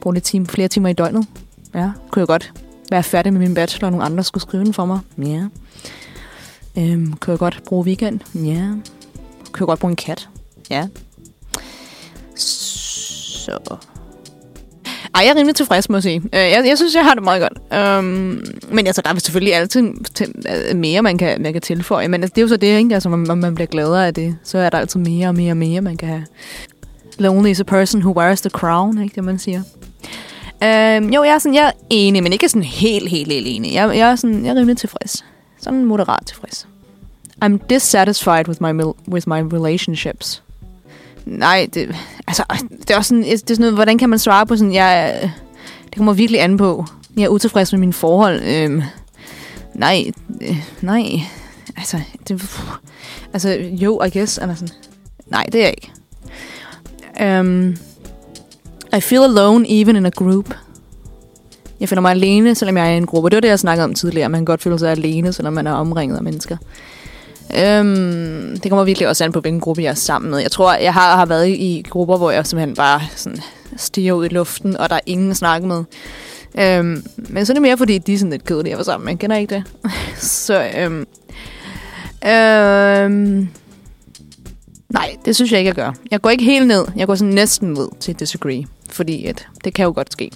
bruge lidt time, flere timer i døgnet? Ja. Kunne jeg godt være færdig med min bachelor, og nogle andre skulle skrive den for mig? Ja. Øhm, kunne jeg godt bruge weekend? Ja. Kunne jeg godt bruge en kat? Ja. Så... Ej, jeg er rimelig tilfreds, må jeg sige. Øh, jeg, jeg synes, jeg har det meget godt. Um, men altså, der er selvfølgelig altid øh, mere, man kan, man kan tilføje. Men altså, det er jo så det, ikke? Altså, når man bliver gladere af det. Så er der altid mere og mere og mere, man kan have. Lonely is a person who wears the crown, ikke det, man siger. Um, jo, jeg er, sådan, jeg er enig, men ikke sådan helt, helt, helt enig. Jeg, jeg, er, sådan, jeg er rimelig tilfreds. Sådan moderat tilfreds. I'm dissatisfied with my, with my relationships. Nej, det, altså, det er også sådan, det er sådan noget, hvordan kan man svare på sådan, jeg, det kommer virkelig an på. Jeg er utilfreds med mine forhold. Øhm, nej, øh, nej, altså, det, altså, jo, I guess, eller sådan. Nej, det er jeg ikke. Um, I feel alone even in a group. Jeg føler mig alene, selvom jeg er i en gruppe. Det var det, jeg snakkede om tidligere. Man kan godt føle sig alene, selvom man er omringet af mennesker. Øhm, det kommer virkelig også an på, hvilken gruppe jeg er sammen med. Jeg tror, jeg har, har været i, grupper, hvor jeg simpelthen bare sådan stiger ud i luften, og der er ingen at snakke med. Øhm, men så er det mere, fordi de er sådan lidt kedelige at være sammen med. Kender ikke det? (laughs) så, øhm, øhm, nej, det synes jeg ikke, jeg gør. Jeg går ikke helt ned. Jeg går sådan næsten ned til disagree, fordi at, det kan jo godt ske.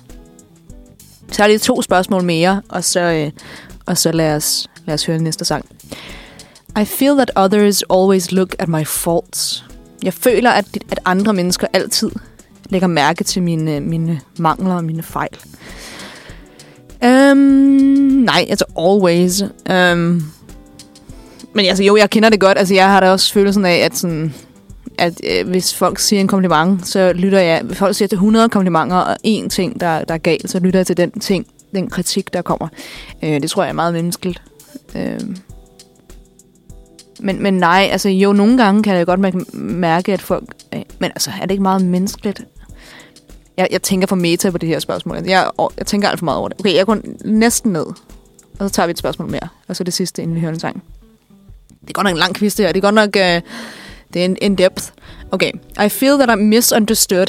Så har lige to spørgsmål mere, og så, øh, og så lad, os, lad os høre næste sang. I feel that others always look at my faults. Jeg føler, at, at andre mennesker altid lægger mærke til mine, mine mangler og mine fejl. Um, nej, altså always. Um, men altså, jo, jeg kender det godt. Altså, jeg har da også følelsen af, at sådan, at øh, hvis folk siger en kompliment, så lytter jeg... Hvis folk siger til 100 komplimenter, og én ting, der, der er galt, så lytter jeg til den ting, den kritik, der kommer. Øh, det tror jeg er meget menneskeligt. Øh, men, men nej, altså jo, nogle gange kan jeg godt mærke, at folk... Øh, men altså, er det ikke meget menneskeligt? Jeg, jeg tænker for meta på det her spørgsmål. Altså, jeg, jeg tænker alt for meget over det. Okay, jeg går næsten ned. Og så tager vi et spørgsmål mere. Og så det sidste, inden vi hører en sang. Det er godt nok en lang quiz, det her. Det er godt nok... Øh, det er en in depth. Okay. I feel that I'm misunderstood.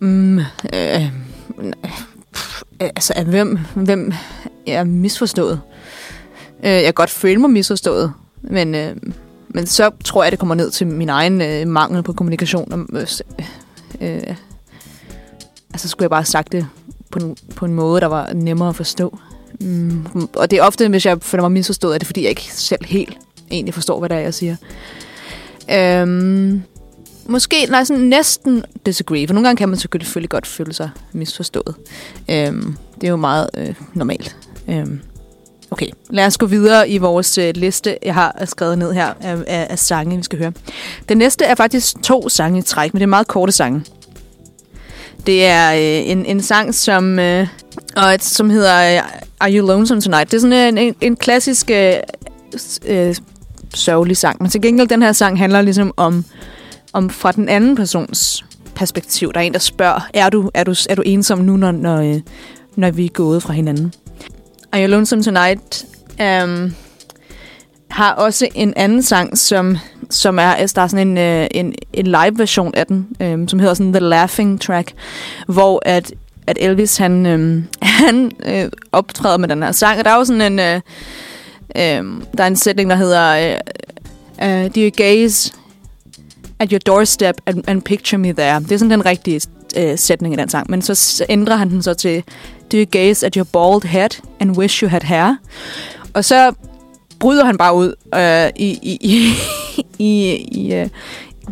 Mm, øh, pff, øh, altså, af hvem, hvem er misforstået? Øh, jeg kan godt føle mig misforstået. Men, øh, men så tror jeg, det kommer ned til min egen øh, mangel på kommunikation. Øh, øh, altså skulle jeg bare have sagt det på en, på en måde, der var nemmere at forstå. Mm, og det er ofte, hvis jeg føler mig misforstået, er det fordi, jeg ikke selv helt egentlig forstår, hvad det er, jeg siger. Øhm, måske, nej, sådan næsten disagree, for nogle gange kan man selvfølgelig godt føle sig misforstået. Øhm, det er jo meget øh, normalt. Øhm, okay, lad os gå videre i vores øh, liste, jeg har skrevet ned her af, af, af sange, vi skal høre. Den næste er faktisk to sange i træk, men det er meget korte sange. Det er øh, en, en sang, som, øh, og et, som hedder øh, Are You Lonesome Tonight? Det er sådan en, en, en klassisk øh, øh, sørgelig sang. Men til gengæld, den her sang handler ligesom om om fra den anden persons perspektiv. Der er en, der spørger, er du, er du, er du ensom nu, når, når, øh, når vi er gået fra hinanden? Are You Lonesome Tonight um, har også en anden sang, som, som er, altså, der er sådan en, øh, en, en live-version af den, um, som hedder sådan The Laughing Track, hvor at, at Elvis, han, um, (laughs) han uh, optræder med den her sang, og der er jo sådan en, uh, um, der er en sætning, der hedder, uh, uh, Do you gaze at your doorstep and, and picture me there? Det er sådan den rigtige uh, sætning i den sang, men så ændrer han den så til, Do you gaze at your bald head and wish you had hair? Og så bryder han bare ud øh, i, i, i, (laughs) i, i øh,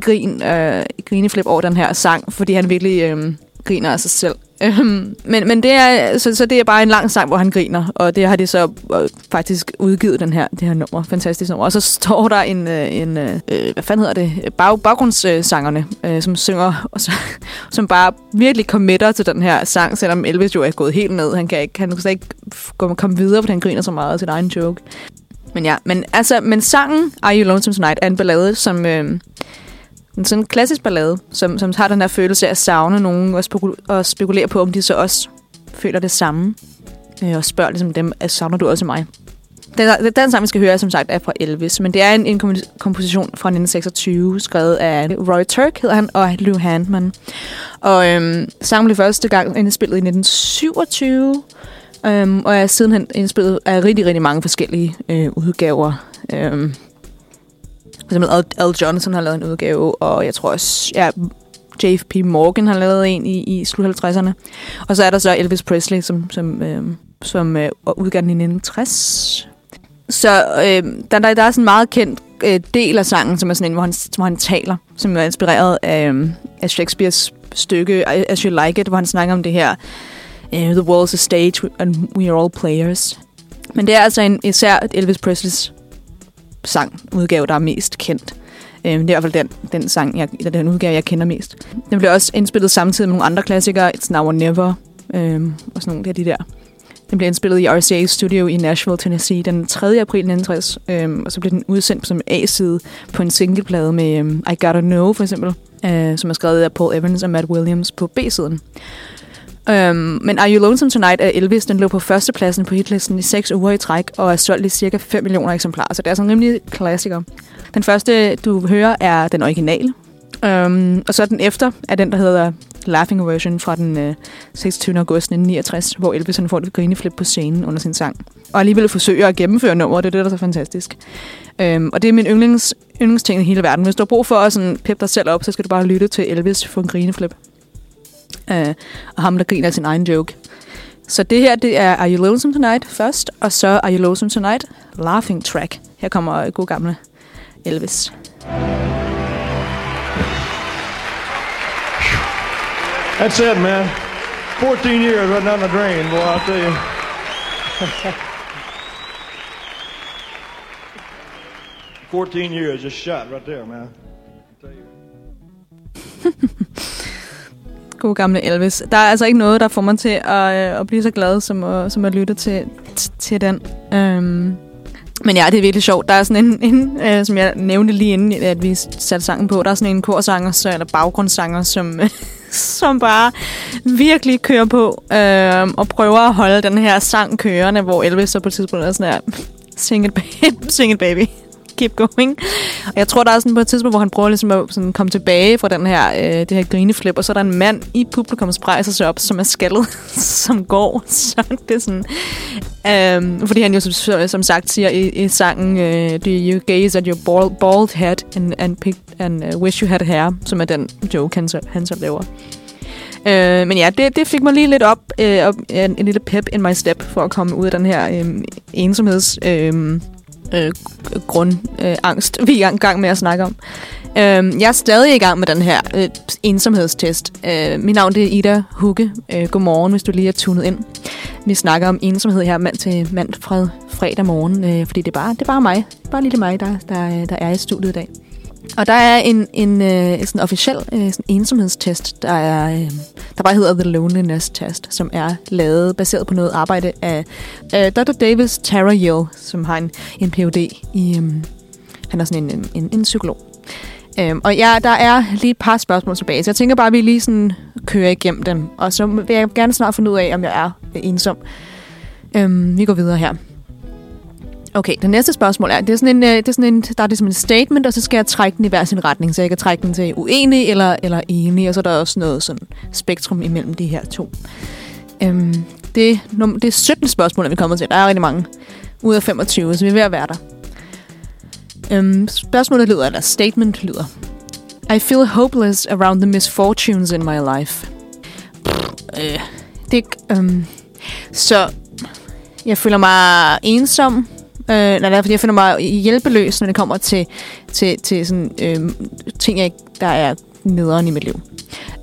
grin, øh, grineflip over den her sang, fordi han virkelig øh, griner af sig selv. Øhm, men, men det er, så, så det er bare en lang sang, hvor han griner, og det har de så øh, faktisk udgivet, den her, det her nummer. Fantastisk nummer. Og så står der en, øh, en øh, øh hvad fanden hedder det, Bag, baggrundssangerne, øh, som synger, og så, (laughs) som bare virkelig committer til den her sang, selvom Elvis jo er gået helt ned. Han kan ikke, han kan ikke komme videre, fordi han griner så meget af sin egen joke. Men ja, men altså, men sangen Are You Lonesome Tonight er en ballade, som... Øh, en sådan klassisk ballade, som, som har den her følelse af at savne nogen og, spekul- og spekulere på, om de så også føler det samme. Øh, og spørger ligesom dem, at savner du også mig? Den, den sang, vi skal høre, som sagt, er fra Elvis, men det er en, en komposition fra 1926, skrevet af Roy Turk, hedder han, og Lou Handman. Og øhm, sangen blev første gang indspillet i 1927, øhm, og er sidenhen indspillet af rigtig, rigtig mange forskellige øh, udgaver. Øhm, for eksempel Al, Johnson har lavet en udgave, og jeg tror også, ja, JFP Morgan har lavet en i, i slut 50'erne. Og så er der så Elvis Presley, som, som, øh, som øh, udgav den i 1960. Så øh, der, der, der er sådan en meget kendt øh, del af sangen, som er sådan en, hvor han, hvor han taler, som er inspireret af, øh, af Shakespeares stykke øh, As You Like It, hvor han snakker om det her uh, The world's a stage and we are all players. Men det er altså en, især Elvis Presleys sang udgave, der er mest kendt. Øh, det er i hvert fald den, den sang, jeg, eller den udgave, jeg kender mest. Den blev også indspillet samtidig med nogle andre klassikere, It's Now or Never, øh, og sådan nogle af de der. Den blev indspillet i RCA Studio i Nashville, Tennessee den 3. april 1960, øh, og så blev den udsendt som A-side på en singleplade med øh, I Gotta Know, for eksempel, øh, som er skrevet af Paul Evans og Matt Williams på B-siden. Øhm, men Are You Lonesome Tonight af Elvis, den lå på førstepladsen på hitlisten i 6 uger i træk, og er solgt i cirka 5 millioner eksemplarer, så det er sådan en rimelig klassiker. Den første, du hører, er den originale, øhm, og så den efter er den, der hedder Laughing Version fra den øh, 26. august 1969, hvor Elvis han får et grineflip på scenen under sin sang. Og alligevel forsøger at gennemføre nummeret, det er det, der er så fantastisk. Øhm, og det er min yndlings, yndlingsting i hele verden. Hvis du har brug for at sådan, peppe dig selv op, så skal du bare lytte til Elvis for en grineflip øh, og ham, der griner sin egen joke. Så det her, det er Are You Lonesome Tonight først, og så Are You Lonesome Tonight, Laughing Track. Her kommer god gamle Elvis. That's it, man. 14 years right down the drain, boy, I'll tell you. (laughs) Fourteen years just shot right there, man. (laughs) I'll. God gamle Elvis. Der er altså ikke noget, der får mig til at, øh, at blive så glad, som at, som at lytte til, til den. Øhm. men ja, det er virkelig sjovt. Der er sådan en, (laughs) en øh, som jeg nævnte lige inden, at vi satte sangen på, der er sådan en korsanger, så, eller baggrundssanger, som, (laughs) som bare virkelig kører på øh, og prøver at holde den her sang kørende, hvor Elvis så på et tidspunkt er sådan her, sing it, baby, (laughs) sing it baby keep going. Og jeg tror, der er sådan på et tidspunkt, hvor han prøver ligesom at sådan komme tilbage fra den her, øh, det her grineflip, og så er der en mand i publikum, som rejser sig op, som er skaldet, (laughs) som går. Så det er sådan... Um, fordi han jo som, som sagt siger i, i sangen, øh, Do you gaze at your bald, bald head and, and, pick, and uh, wish you had hair, som er den joke, han så, han så laver. Øh, men ja, det, det fik mig lige lidt op, øh, op en, en lille pep in my step, for at komme ud af den her øh, ensomheds... Øh, øh, grundangst, øh, (laughs) vi er i gang med at snakke om. Øh, jeg er stadig i gang med den her øh, ensomhedstest. Øh, mit navn det er Ida Hugge. Øh, godmorgen, hvis du lige er tunet ind. Vi snakker om ensomhed her mand til mand fra fredag morgen, øh, fordi det er bare, det er bare mig. Bare lige mig, der, der, der er i studiet i dag. Og der er en, en øh, sådan officiel øh, sådan ensomhedstest, der, er, øh, der bare hedder The Loneliness Test, som er lavet baseret på noget arbejde af øh, Dr. Davis Tara Yale, som har en, en Ph.D. i... Øh, han er sådan en, en, en psykolog. Øhm, og ja, der er lige et par spørgsmål tilbage, så jeg tænker bare, at vi lige sådan kører igennem dem. Og så vil jeg gerne snart finde ud af, om jeg er ensom. Øhm, vi går videre her. Okay, det næste spørgsmål er, det er sådan en, øh, det er sådan en, der er det som en statement, og så skal jeg trække den i hver sin retning, så jeg kan trække den til uenig eller, eller enig, og så er der også noget sådan spektrum imellem de her to. Øhm, det, det er 17 spørgsmål, vi kommer til. Der er rigtig mange ud af 25, så vi er ved at være der. Øhm, spørgsmålet lyder, eller statement lyder. I feel hopeless around the misfortunes in my life. Øh, det, øhm, så jeg føler mig ensom. Øh, nej, fordi jeg føler mig hjælpeløs, når det kommer til, til, til sådan, øh, ting, jeg, der er nederen i mit liv.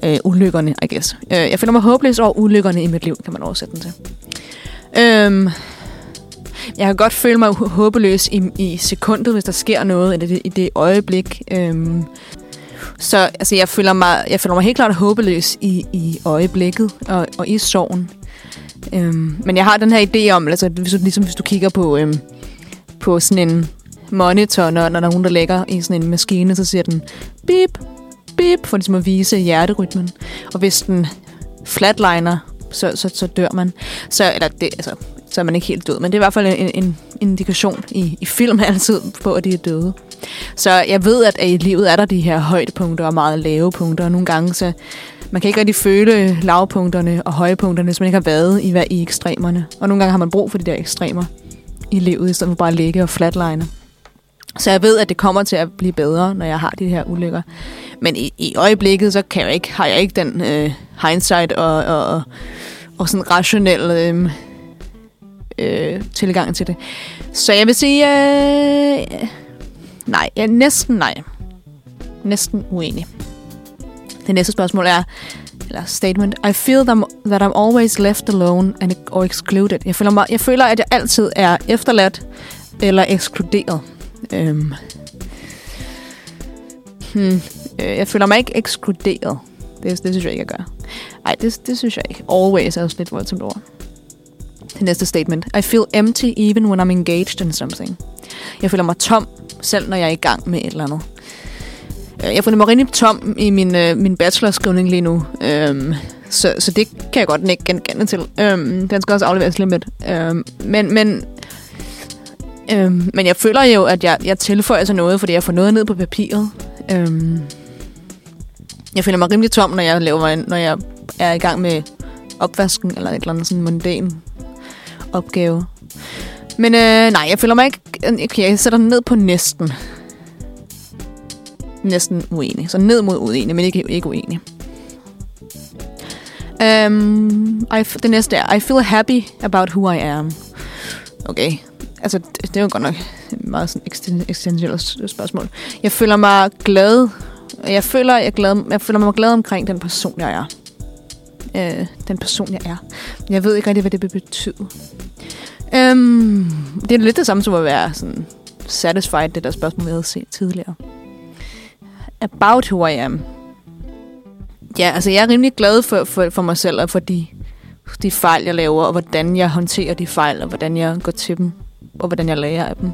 Øh, ulykkerne, I guess. Øh, jeg føler mig håbløs over ulykkerne i mit liv, kan man oversætte den til. Øh, jeg kan godt føle mig håbeløs i, i sekundet, hvis der sker noget eller det, i det øjeblik. Øhm, så altså, jeg, føler mig, jeg føler mig helt klart håbeløs i, i øjeblikket og, og i sorgen. Øhm, men jeg har den her idé om, altså, hvis du, ligesom hvis du kigger på, øhm, på sådan en monitor, når, når der er nogen, der lægger i sådan en maskine, så siger den bip, bip, for ligesom at vise hjerterytmen. Og hvis den flatliner, så, så, så dør man. Så, eller det, altså, så er man ikke helt død. Men det er i hvert fald en, en indikation i, i film altid på, at de er døde. Så jeg ved, at i livet er der de her højdepunkter og meget lave punkter. Og nogle gange, så man kan ikke rigtig føle lavpunkterne og højpunkterne, hvis man ikke har været i, i ekstremerne. Og nogle gange har man brug for de der ekstremer i livet, i stedet for bare at ligge og flatline. Så jeg ved, at det kommer til at blive bedre, når jeg har de her ulykker. Men i, i øjeblikket, så kan jeg ikke, har jeg ikke den øh, hindsight og, og, og sådan rationel øh, øh, tilgang til det. Så jeg vil sige, øh, nej, ja, næsten nej. Næsten uenig. Det næste spørgsmål er, eller statement, I feel them, that I'm always left alone and, or excluded. Jeg føler, mig, jeg føler, at jeg altid er efterladt eller ekskluderet. Øhm. Hmm. Øh, jeg føler mig ikke ekskluderet. Det, det synes jeg ikke, jeg gør. Nej, det, det synes jeg ikke. Always er også lidt voldsomt ord. Det næste statement. I feel empty even when I'm engaged in something. Jeg føler mig tom, selv når jeg er i gang med et eller andet. Jeg føler mig rimelig tom i min, øh, min bachelorskrivning lige nu. Øhm, så, så det kan jeg godt ikke genkende til. Øhm, den skal også afleveres lige med. Øhm, men, men, øhm, men jeg føler jo, at jeg, jeg tilføjer sig noget, fordi jeg får noget ned på papiret. Øhm, jeg føler mig rimelig tom, når jeg, laver, når jeg er i gang med opvasken, eller et eller andet sådan mundan opgave. Men øh, nej, jeg føler mig ikke... Okay, jeg sætter den ned på næsten. Næsten uenig. Så ned mod uenig, men ikke, ikke uenig. Um, I, det næste er, I feel happy about who I am. Okay, altså det, det er jo godt nok et meget sådan eksistentielt spørgsmål. Jeg føler mig glad. Jeg føler, jeg, glad, jeg føler mig glad omkring den person, jeg er. Øh, den person, jeg er. Jeg ved ikke rigtig, hvad det betyder. Um, øhm, det er lidt det samme som at være sådan satisfied, det der spørgsmål, vi havde set tidligere. About who I am. Ja, altså jeg er rimelig glad for, for, for mig selv og for de, de fejl, jeg laver, og hvordan jeg håndterer de fejl, og hvordan jeg går til dem, og hvordan jeg lærer af dem.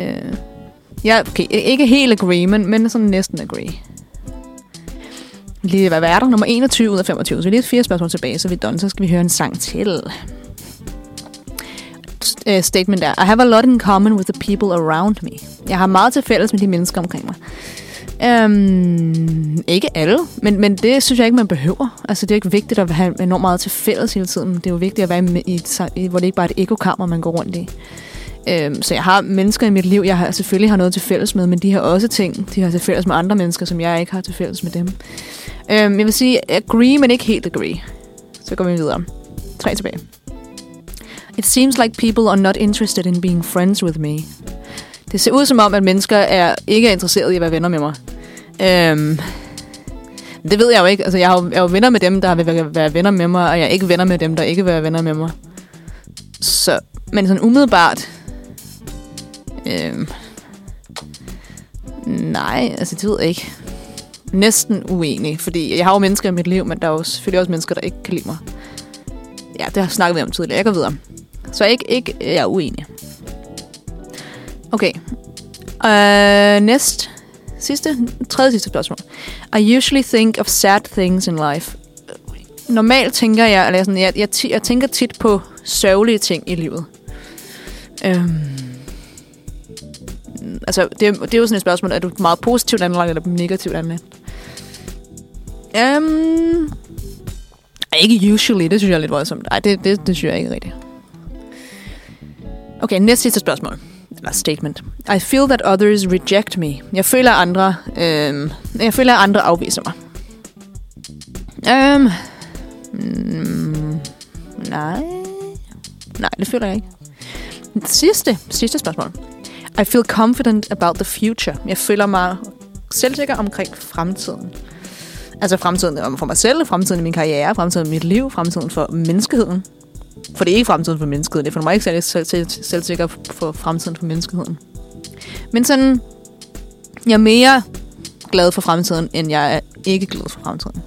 Øh, uh, ja, okay, ikke helt agree, men, men sådan næsten agree. Lige hvad er der? Nummer 21 ud af 25. Så vi lige fire spørgsmål tilbage, så vi er done. Så skal vi høre en sang til uh, statement er, I have a lot in common with the people around me. Jeg har meget til fælles med de mennesker omkring mig. Øhm, ikke alle, men, men det synes jeg ikke, man behøver. Altså, det er ikke vigtigt at have enormt meget til fælles hele tiden. Det er jo vigtigt at være i, et, hvor det ikke bare er et ekokammer, man går rundt i. Øhm, så jeg har mennesker i mit liv, jeg har selvfølgelig har noget til fælles med, men de har også ting, de har til fælles med andre mennesker, som jeg ikke har til fælles med dem. Øhm, jeg vil sige agree, men ikke helt agree. Så går vi videre. Tre tilbage. It seems like people are not interested in being friends with me. Det ser ud som om, at mennesker er ikke er interesseret i at være venner med mig. Øhm, det ved jeg jo ikke. Altså, jeg er jo, jeg er jo venner med dem, der vil være venner med mig, og jeg er ikke venner med dem, der ikke vil være venner med mig. Så, men sådan umiddelbart... Øhm, nej, altså det ved jeg ikke. Næsten uenig, fordi jeg har jo mennesker i mit liv, men der er jo selvfølgelig også mennesker, der ikke kan lide mig. Ja, det har snakket vi om tidligere. Jeg går videre. Så ikke, ikke jeg er uenig. Okay. Uh, næst sidste, tredje sidste spørgsmål. I usually think of sad things in life. Normalt tænker jeg, eller sådan, jeg, jeg, jeg tænker tit på sørgelige ting i livet. Øhm, altså, det, det er jo sådan et spørgsmål, er du meget positivt anlagt eller negativt anlagt? Øhm, ikke usually, det synes jeg er lidt voldsomt. Nej, det, det, det synes jeg ikke rigtigt. Okay, næste sidste spørgsmål. Eller statement. I feel that others reject me. Jeg føler, at andre, øh, jeg føler, at andre afviser mig. Øhm, mm, nej. Nej, det føler jeg ikke. Sidste, sidste spørgsmål. I feel confident about the future. Jeg føler mig selvsikker omkring fremtiden. Altså fremtiden for mig selv, fremtiden i min karriere, fremtiden i mit liv, fremtiden for menneskeheden. For det er ikke fremtiden for menneskeheden. Det får mig ikke særlig selv, selvsikker for fremtiden for menneskeheden. Men sådan, jeg er mere glad for fremtiden, end jeg er ikke glad for fremtiden.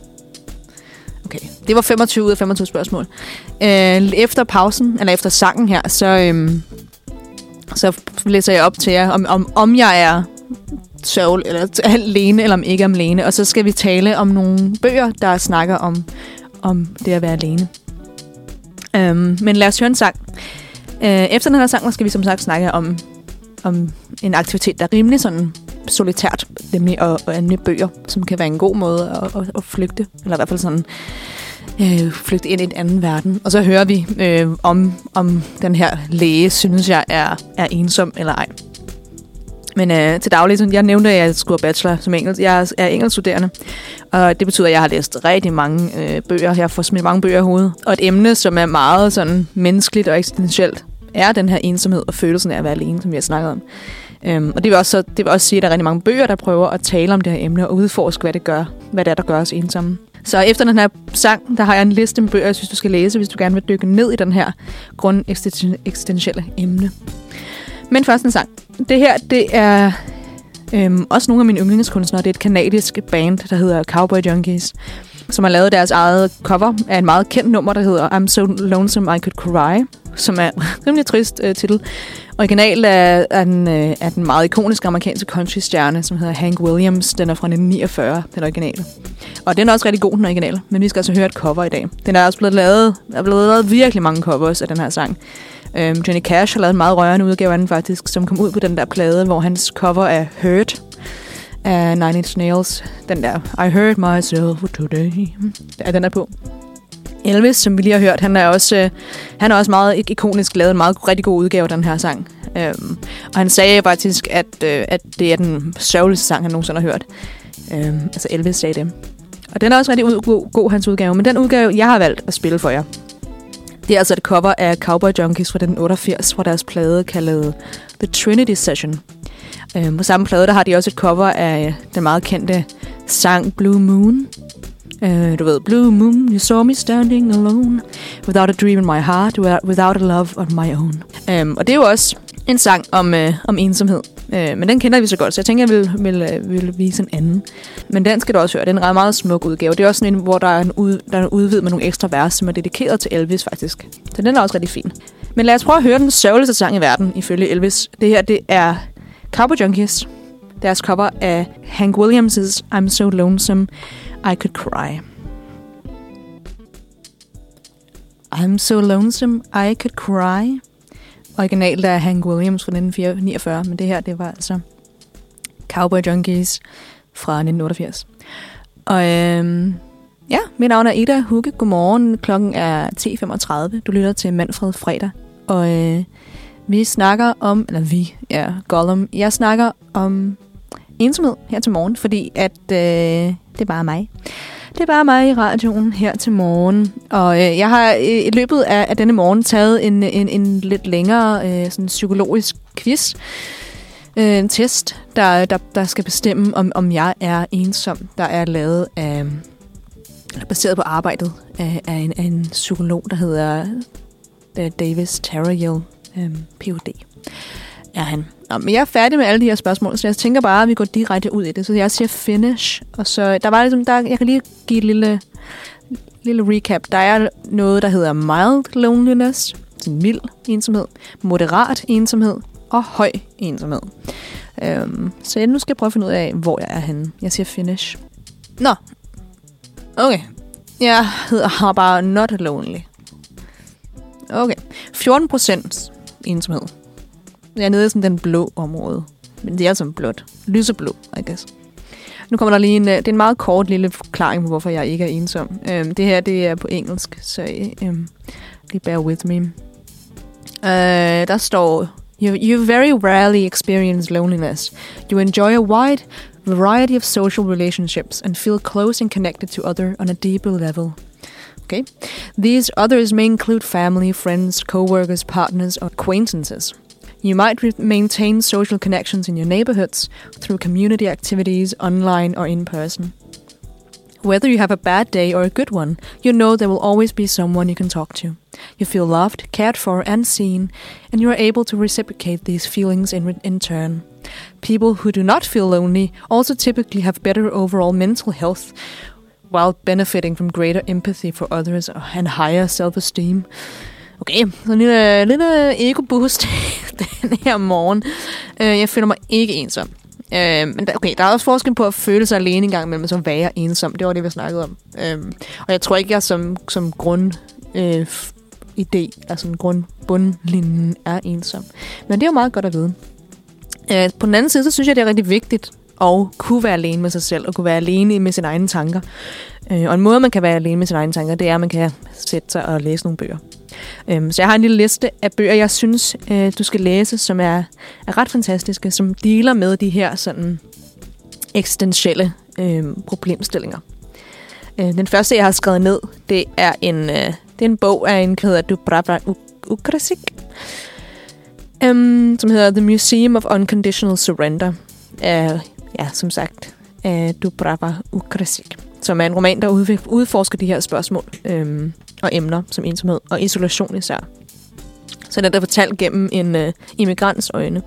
Okay, det var 25 ud af 25 spørgsmål. Øh, efter pausen, eller efter sangen her, så, øhm, så læser jeg op til jer, om, om, om jeg er sørgel, eller alene, eller om ikke er alene. Og så skal vi tale om nogle bøger, der snakker om, om det at være alene. Øhm, men lad os høre en sang. Øh, efter den her sang, skal vi som sagt snakke om, om en aktivitet, der er rimelig sådan solitært, nemlig at, at anmelde bøger, som kan være en god måde at, at, at flygte, eller i hvert fald sådan øh, flygte ind i en anden verden. Og så hører vi øh, om, om den her læge, synes jeg, er, er ensom eller ej. Men øh, til daglig, jeg nævnte, at jeg skulle have bachelor som engelsk. Jeg er engelskstuderende, og det betyder, at jeg har læst rigtig mange øh, bøger. Jeg får smidt mange bøger i hovedet. Og et emne, som er meget sådan menneskeligt og eksistentielt, er den her ensomhed og følelsen af at være alene, som vi har snakket om. Øhm, og det vil, også, så- det vil også sige, at der er rigtig mange bøger, der prøver at tale om det her emne og udforske, hvad det gør, hvad det er, der gør os ensomme. Så efter den her sang, der har jeg en liste med bøger, jeg synes, du skal læse, hvis du gerne vil dykke ned i den her grund eksistentielle emne. Men først en sang. Det her, det er øhm, også nogle af mine yndlingskunstnere. Det er et kanadisk band, der hedder Cowboy Junkies, som har lavet deres eget cover af en meget kendt nummer, der hedder I'm So Lonesome I Could Cry, som er en (laughs) rimelig trist øh, titel. Original er, er, den, øh, er den meget ikoniske amerikanske country-stjerne, som hedder Hank Williams. Den er fra 1949, den originale. Og den er også rigtig god, den originale. Men vi skal altså høre et cover i dag. Den er også blevet lavet, der er blevet lavet virkelig mange covers af den her sang. Øhm, Johnny Cash har lavet en meget rørende udgave af den faktisk, som kom ud på den der plade, hvor hans cover er Hurt af Nine Inch Nails. Den der, I hurt myself today. Ja, den er på. Elvis, som vi lige har hørt, han er også, øh, han er også meget ikonisk lavet en meget rigtig god udgave af den her sang. Øhm, og han sagde faktisk, at, øh, at det er den sørgeligste sang, han nogensinde har hørt. Øhm, altså Elvis sagde det. Og den er også rigtig god, god, hans udgave. Men den udgave, jeg har valgt at spille for jer, det er altså et cover af Cowboy Junkies fra 1988, fra deres plade kaldet The Trinity Session. Øhm, på samme plade, der har de også et cover af den meget kendte sang Blue Moon. Øh, du ved, Blue Moon, you saw me standing alone, without a dream in my heart, without, a love on my own. Øhm, og det er jo også en sang om, øh, om ensomhed. Øh, men den kender vi så godt, så jeg tænker, jeg vil, vil, øh, vil vise en anden. Men den skal du også høre. Det er en ret meget smuk udgave. Det er også sådan en, hvor der er en, ud, der er en udvid med nogle ekstra vers, som er dedikeret til Elvis faktisk. Så den er også rigtig fin. Men lad os prøve at høre den sørgeligste sang i verden, ifølge Elvis. Det her, det er Cowboy Junkies. Deres cover af Hank Williams' I'm So Lonesome I Could Cry. I'm so lonesome I could cry. Originalt er Hank Williams fra 1949, men det her, det var altså Cowboy Junkies fra 1988. Og øhm, ja, mit navn er Ida Hugge. Godmorgen. Klokken er 10.35. Du lytter til Manfred Fredag. Og øh, vi snakker om, eller vi, ja, Gollum. Jeg snakker om ensomhed her til morgen, fordi at øh, det er bare mig. Det er bare mig i radioen her til morgen. Og øh, jeg har øh, i løbet af, af denne morgen taget en, en, en lidt længere øh, sådan psykologisk quiz. Øh, en test, der, der, der skal bestemme, om, om jeg er ensom. Der er lavet af, eller baseret på arbejdet af, af, en, af en psykolog, der hedder øh, Davis Terrell, øh, Ph.D. er han. Nå, men jeg er færdig med alle de her spørgsmål, så jeg tænker bare, at vi går direkte ud i det. Så jeg siger finish. Og så der var ligesom, der, jeg kan lige give et lille, lille recap. Der er noget, der hedder mild loneliness, sådan mild ensomhed, moderat ensomhed og høj ensomhed. Øhm, så jeg nu skal jeg prøve at finde ud af, hvor jeg er henne. Jeg siger finish. Nå. Okay. Jeg hedder, har bare not lonely. Okay. 14 procent ensomhed. Jeg er nede i sådan den blå område. Men det er som blåt. Lyseblå, I guess. Nu kommer der lige en, øh, det er en meget kort lille forklaring på, hvorfor jeg ikke er ensom. Um, det her, det er på engelsk, så um, lige bear with me. Uh, der står, you, you very rarely experience loneliness. You enjoy a wide variety of social relationships and feel close and connected to other on a deeper level. Okay. These others may include family, friends, co-workers, partners, or acquaintances. You might re- maintain social connections in your neighborhoods through community activities, online or in person. Whether you have a bad day or a good one, you know there will always be someone you can talk to. You feel loved, cared for, and seen, and you are able to reciprocate these feelings in, re- in turn. People who do not feel lonely also typically have better overall mental health while benefiting from greater empathy for others and higher self-esteem. Okay, så en lille, lille ego-boost (laughs) den her morgen. Øh, Jeg føler mig ikke ensom. Øh, men der, okay, der er også forskel på at føle sig alene en gang imellem, og så være ensom. Det var det, vi snakkede om. Øh, og jeg tror ikke, jeg som, som grund øh, idé, altså en grund bundlinjen er ensom. Men det er jo meget godt at vide. Øh, på den anden side, så synes jeg, det er rigtig vigtigt at kunne være alene med sig selv, og kunne være alene med sine egne tanker. Øh, og en måde, man kan være alene med sine egne tanker, det er, at man kan sætte sig og læse nogle bøger. Øhm, så jeg har en lille liste af bøger, jeg synes, øh, du skal læse, som er, er ret fantastiske, som dealer med de her sådan eksistentielle øh, problemstillinger. Øh, den første, jeg har skrevet ned, det er en, øh, det er en bog af en, der hedder Dubrava Ukrasik, øhm, som hedder The Museum of Unconditional Surrender. Af, ja, som sagt, af Dubrava Ukrasik, som er en roman, der udforsker de her spørgsmål øhm, og emner som ensomhed og isolation især. Så den er fortalt gennem en øh, immigrants øjne.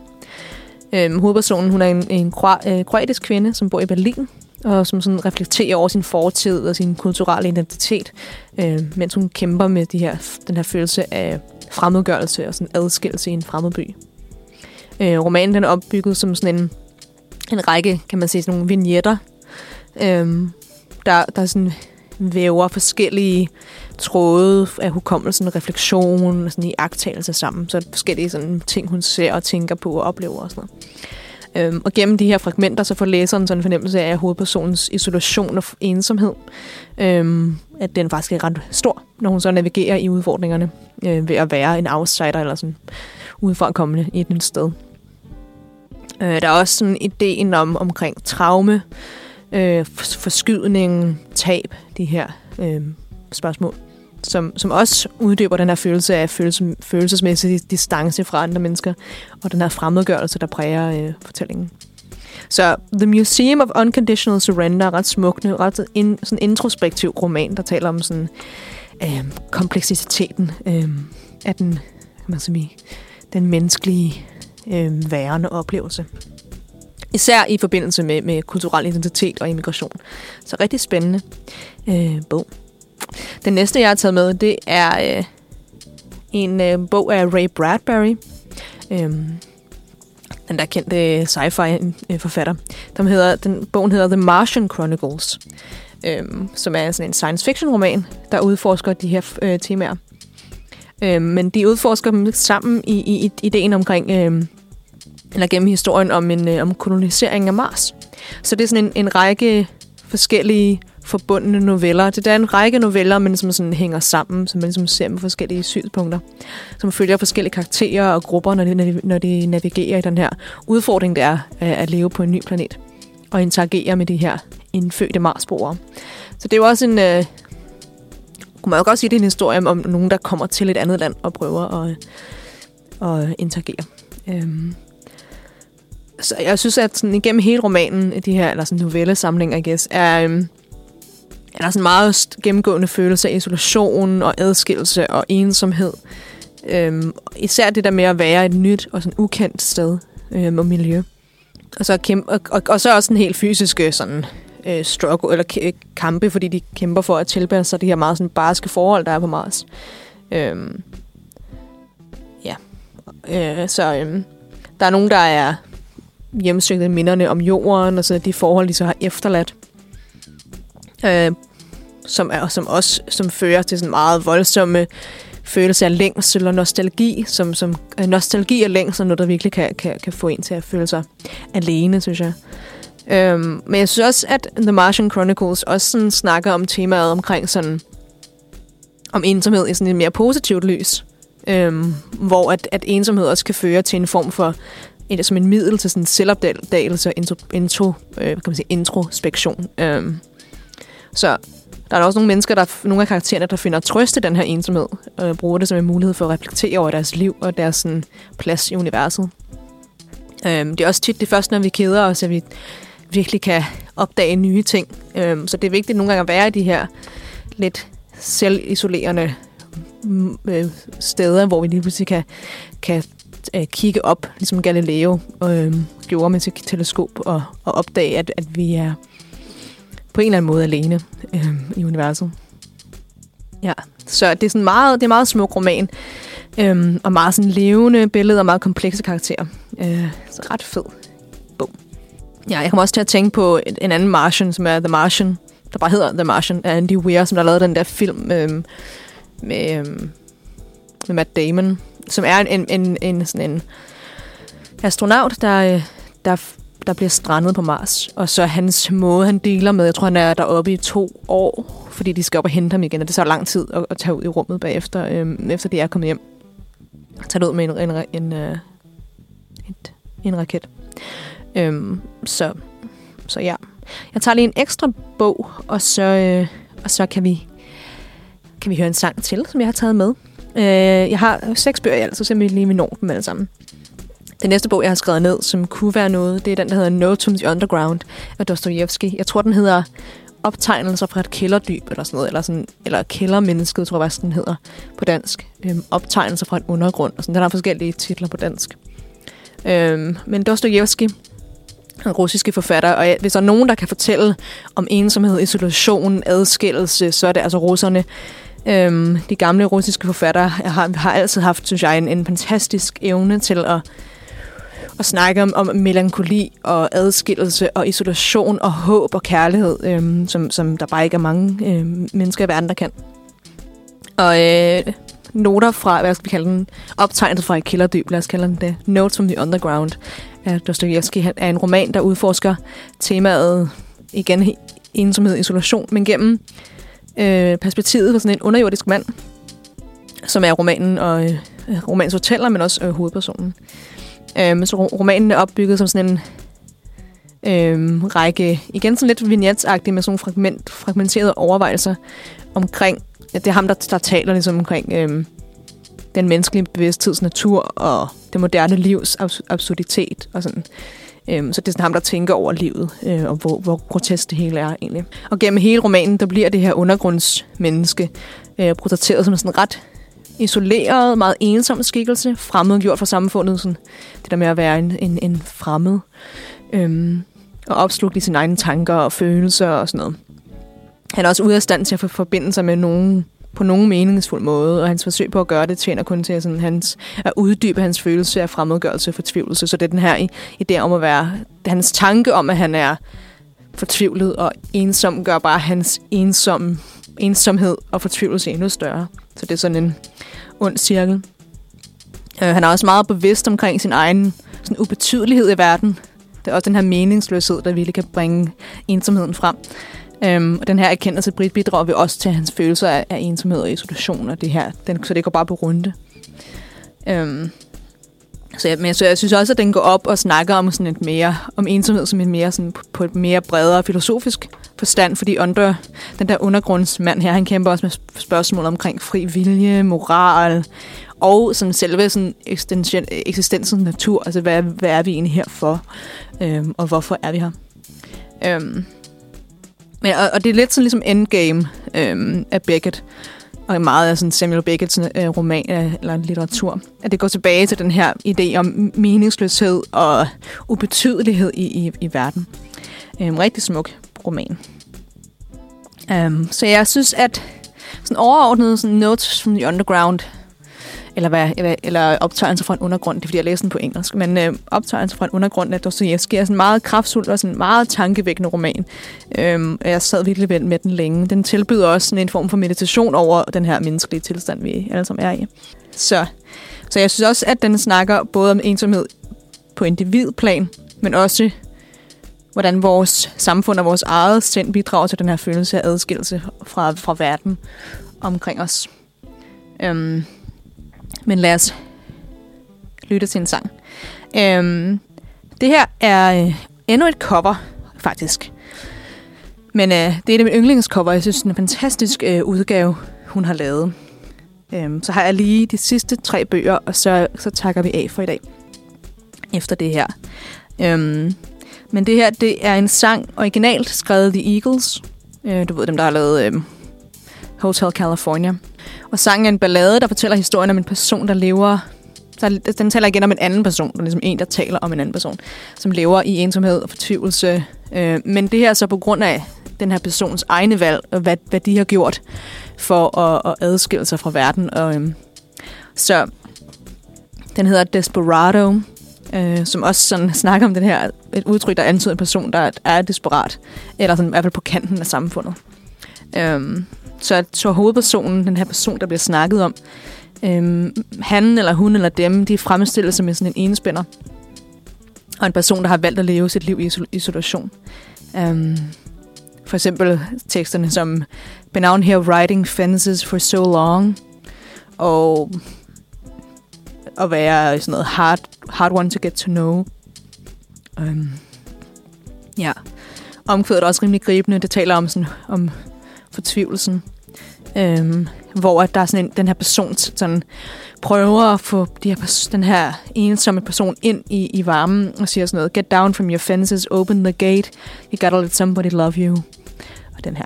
Øhm, hovedpersonen hun er en, en kro, øh, kroatisk kvinde, som bor i Berlin, og som sådan reflekterer over sin fortid og sin kulturelle identitet, øh, mens hun kæmper med de her, den her følelse af fremmedgørelse og sådan adskillelse i en fremmed by. Øh, romanen den er opbygget som sådan en, en række, kan man sige, sådan nogle vignetter, øh, der, der sådan væver forskellige tråde af hukommelsen, refleksion og sådan i agtagelse sammen. Så er forskellige sådan, ting, hun ser og tænker på og oplever og sådan noget. Øhm, og gennem de her fragmenter, så får læseren sådan en fornemmelse af hovedpersonens isolation og ensomhed. Øhm, at den faktisk er ret stor, når hun så navigerer i udfordringerne øh, ved at være en outsider eller sådan udefra i et nyt sted. Øh, der er også sådan ideen om omkring traume, øh, forskydning, tab, de her øh, spørgsmål, som, som også uddyber den her følelse af følelse, følelsesmæssig distance fra andre mennesker, og den her fremmedgørelse, der præger øh, fortællingen. Så The Museum of Unconditional Surrender er ret smukt, ret in, sådan introspektiv roman, der taler om sådan, øh, kompleksiteten øh, af den, man sige, den menneskelige øh, værende oplevelse. Især i forbindelse med, med kulturel identitet og immigration. Så rigtig spændende øh, bog. Den næste, jeg har taget med, det er øh, en øh, bog af Ray Bradbury. Øhm, den der kendte øh, sci-fi-forfatter. Øh, den, hedder, den, bogen hedder The Martian Chronicles, øhm, som er sådan en science fiction roman, der udforsker de her øh, temaer. Øhm, men de udforsker dem sammen i, i, i ideen omkring... øhm, eller gennem historien om en øh, om kolonisering af Mars. Så det er sådan en, en række forskellige forbundne noveller. Det er en række noveller, men som sådan hænger sammen, som man ligesom ser med forskellige synspunkter, som følger forskellige karakterer og grupper, når de, når de navigerer i den her udfordring, det er øh, at leve på en ny planet og interagere med de her indfødte Marsboere. Så det er jo også en... Øh, kunne man jo godt sige, det er en historie om, nogen, der kommer til et andet land og prøver at, at interagere. Øhm, så jeg synes, at sådan igennem hele romanen, de her, eller sådan novellesamlinger, I guess, er, øhm, er der sådan meget gennemgående følelse af isolation og adskillelse og ensomhed. Øhm, især det der med at være et nyt og sådan ukendt sted øhm, og miljø. Og så, kæmpe, og, og, og så også en helt fysiske sådan, øh, struggle, eller kampe, fordi de kæmper for at tilpasse sig de her meget sådan barske forhold, der er på Mars. Øhm, ja. Øh, så øhm, der er nogen, der er hjemsøgte minderne om jorden, og så de forhold, de så har efterladt. Øh, som, er, som også som fører til sådan meget voldsomme følelse af længsel og nostalgi, som, som øh, nostalgi og længsel, noget der virkelig kan, kan, kan få en til at føle sig alene, synes jeg. Øhm, men jeg synes også, at The Martian Chronicles også sådan snakker om temaet omkring sådan om ensomhed i sådan et mere positivt lys. Øhm, hvor at, at ensomhed også kan føre til en form for et, som en middel til sådan selvopdagelse og intro, intro, øh, kan man sige, introspektion. Øhm, så der er også nogle mennesker, der nogle af karaktererne, der finder trøst i den her ensomhed, og bruger det som en mulighed for at reflektere over deres liv og deres sådan, plads i universet. Øhm, det er også tit det første, når vi keder os, at vi virkelig kan opdage nye ting. Øhm, så det er vigtigt nogle gange at være i de her lidt selvisolerende mm, øh, steder, hvor vi lige pludselig kan, kan øh, kigge op, ligesom Galileo øh, gjorde med sit teleskop, og, og opdage, at, at vi er på en eller anden måde alene øh, i universet. Ja, så det er sådan meget, det er meget smuk roman, Øhm, og meget sådan levende billeder og meget komplekse karakterer. Øh, så ret fed bog. Ja, jeg kommer også til at tænke på en anden Martian, som er The Martian, der bare hedder The Martian, af Andy Weir, som der lavede den der film øhm, med, øhm, med Matt Damon, som er en, en, en, sådan en astronaut, der, øh, der der bliver strandet på Mars. Og så hans måde, han deler med, jeg tror, han er deroppe i to år, fordi de skal op og hente ham igen, og det tager lang tid at, at tage ud i rummet bagefter, øhm, efter de er kommet hjem. Tage ud med en, en, en, øh, et, en raket. Øhm, så, så ja. Jeg tager lige en ekstra bog, og så, øh, og så kan vi kan vi høre en sang til, som jeg har taget med. Øh, jeg har seks bøger i alt, så simpelthen lige vi når dem alle sammen. Den næste bog, jeg har skrevet ned, som kunne være noget, det er den, der hedder Notes from the Underground af Dostojevski. Jeg tror, den hedder Optegnelser fra et kælderdyb, eller sådan noget, eller, sådan, eller kældermennesket, tror jeg hvad den hedder på dansk. Øhm, optegnelser fra et undergrund, og sådan. Den har forskellige titler på dansk. Øhm, men Dostojevski, den russiske forfatter, og hvis der er nogen, der kan fortælle om ensomhed, isolation, adskillelse, så er det altså russerne. Øhm, de gamle russiske forfattere har, har altid haft, synes jeg, en, en fantastisk evne til at og snakke om, om melankoli og adskillelse og isolation og håb og kærlighed, øhm, som, som der bare ikke er mange øhm, mennesker i verden, der kan. Og øh, noter fra, hvad skal vi kalde den, optegnet fra et kilderdyb, lad os kalde den det, Notes from the Underground af Dostoyevsky, er en roman, der udforsker temaet, igen, ensomhed isolation, men gennem øh, perspektivet fra sådan en underjordisk mand, som er romanen og øh, romans fortæller, men også øh, hovedpersonen. Øhm, så romanen er opbygget som sådan en øhm, række, igen sådan lidt vignetsagtigt med sådan nogle fragment, fragmenterede overvejelser omkring, ja, det er ham, der, der taler ligesom omkring øhm, den menneskelige bevidstheds natur og det moderne livs absurditet og sådan. Øhm, så det er sådan ham, der tænker over livet, øh, og hvor, hvor grotesk det hele er egentlig. Og gennem hele romanen, der bliver det her undergrundsmenneske øh, portrætteret som sådan ret isoleret, meget ensom skikkelse, fremmedgjort fra samfundet. Sådan, det der med at være en, en, en fremmed. Øhm, og opslugt i sine egne tanker og følelser og sådan noget. Han er også ude af stand til at forbinde sig med nogen på nogen meningsfuld måde, og hans forsøg på at gøre det tjener kun til sådan, hans, at uddybe hans følelse af fremmedgørelse og fortvivlelse. Så det er den her idé om at være, hans tanke om, at han er fortvivlet og ensom, gør bare hans ensom, ensomhed og fortvivlelse endnu større. Så det er sådan en ond cirkel. Øh, han er også meget bevidst omkring sin egen sådan ubetydelighed i verden. Det er også den her meningsløshed, der virkelig kan bringe ensomheden frem. Øhm, og den her erkendelse Brit bidrager vi også til hans følelser af, af ensomhed og isolation, og det her, den, så det går bare på runde. Øhm, så jeg, men så jeg synes også, at den går op og snakker om sådan et mere om ensomhed som et mere sådan, på et mere bredere filosofisk forstand, fordi under, den der undergrundsmand her, han kæmper også med spørgsmål omkring fri vilje, moral, og sådan selve sådan eksistensens natur, altså hvad, hvad er vi egentlig her for, øhm, og hvorfor er vi her. Øhm, men, og, og det er lidt sådan ligesom endgame øhm, af Beckett, og meget af sådan Samuel Beckett's øh, roman øh, eller litteratur, at det går tilbage til den her idé om meningsløshed og ubetydelighed i, i, i verden. Øhm, rigtig smuk roman. Um, så jeg synes, at sådan overordnet sådan Notes from the Underground eller, hvad, eller, eller optøjelser fra en undergrund, det er fordi, jeg læser den på engelsk, men øh, optøjelser fra en undergrund af Dostoyevsky er sådan meget kraftfuld og sådan meget tankevækkende roman. Øhm, jeg sad virkelig med den længe. Den tilbyder også sådan en form for meditation over den her menneskelige tilstand, vi alle sammen er i. Så, så jeg synes også, at den snakker både om ensomhed på individplan, men også hvordan vores samfund og vores eget sind bidrager til den her følelse af adskillelse fra, fra verden omkring os. Øhm, men lad os lytte til en sang. Øhm, det her er øh, endnu et cover, faktisk. Men øh, det er et af mine yndlingscover. Jeg synes, det er en fantastisk øh, udgave, hun har lavet. Øhm, så har jeg lige de sidste tre bøger, og så, så takker vi af for i dag. Efter det her. Øhm, men det her, det er en sang originalt skrevet The Eagles. Øh, du ved dem, der har lavet øh, Hotel California. Og sangen er en ballade, der fortæller historien om en person, der lever... Der, den taler igen om en anden person. Der er ligesom en, der taler om en anden person, som lever i ensomhed og fortvivlelse. Øh, men det her er så på grund af den her persons egne valg, og hvad, hvad de har gjort for at, at adskille sig fra verden. Og, øh, så den hedder Desperado, øh, som også sådan snakker om den her, et udtryk, der antyder en person, der er desperat, eller sådan, i hvert fald på kanten af samfundet. Øh, så, så hovedpersonen, den her person, der bliver snakket om, øh, han eller hun eller dem, de fremstilles som sådan en enespænder. Og en person, der har valgt at leve sit liv i isolation. Um, for eksempel teksterne som Been out here riding fences for so long. Og at være sådan noget hard, hard one to get to know. Um, ja. Omkvædet er også rimelig gribende. Det taler om, sådan, om fortvivlelsen. Um, hvor at der er sådan en, den her person sådan, prøver at få de her, den her ensomme person ind i, i varmen og siger sådan noget, get down from your fences, open the gate, you gotta let somebody love you. Og den her,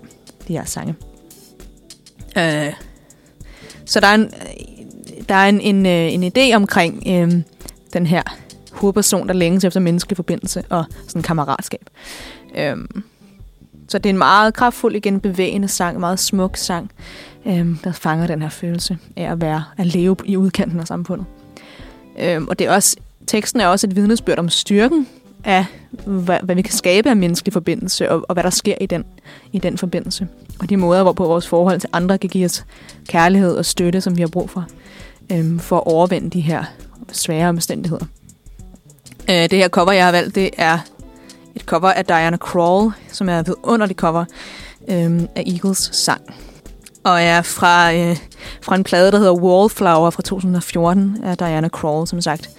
de her sange. Øh, så der er en, der er en, en, øh, en idé omkring øh, den her hovedperson, der længes efter menneskelig forbindelse og sådan kammeratskab. Øh, så det er en meget kraftfuld, igen bevægende sang, en meget smuk sang, øh, der fanger den her følelse af at være, at leve i udkanten af samfundet. Øh, og det er også, teksten er også et vidnesbyrd om styrken af, hvad, hvad vi kan skabe af menneskelig forbindelse, og, og hvad der sker i den, i den forbindelse. Og de måder, hvorpå vores forhold til andre kan give os kærlighed og støtte, som vi har brug for, øhm, for at overvinde de her svære omstændigheder. Øh, det her cover, jeg har valgt, det er et cover af Diana Krall, som er et vidunderligt cover øhm, af Eagles sang. Og er fra, øh, fra en plade, der hedder Wallflower fra 2014 af Diana Krall, som sagt.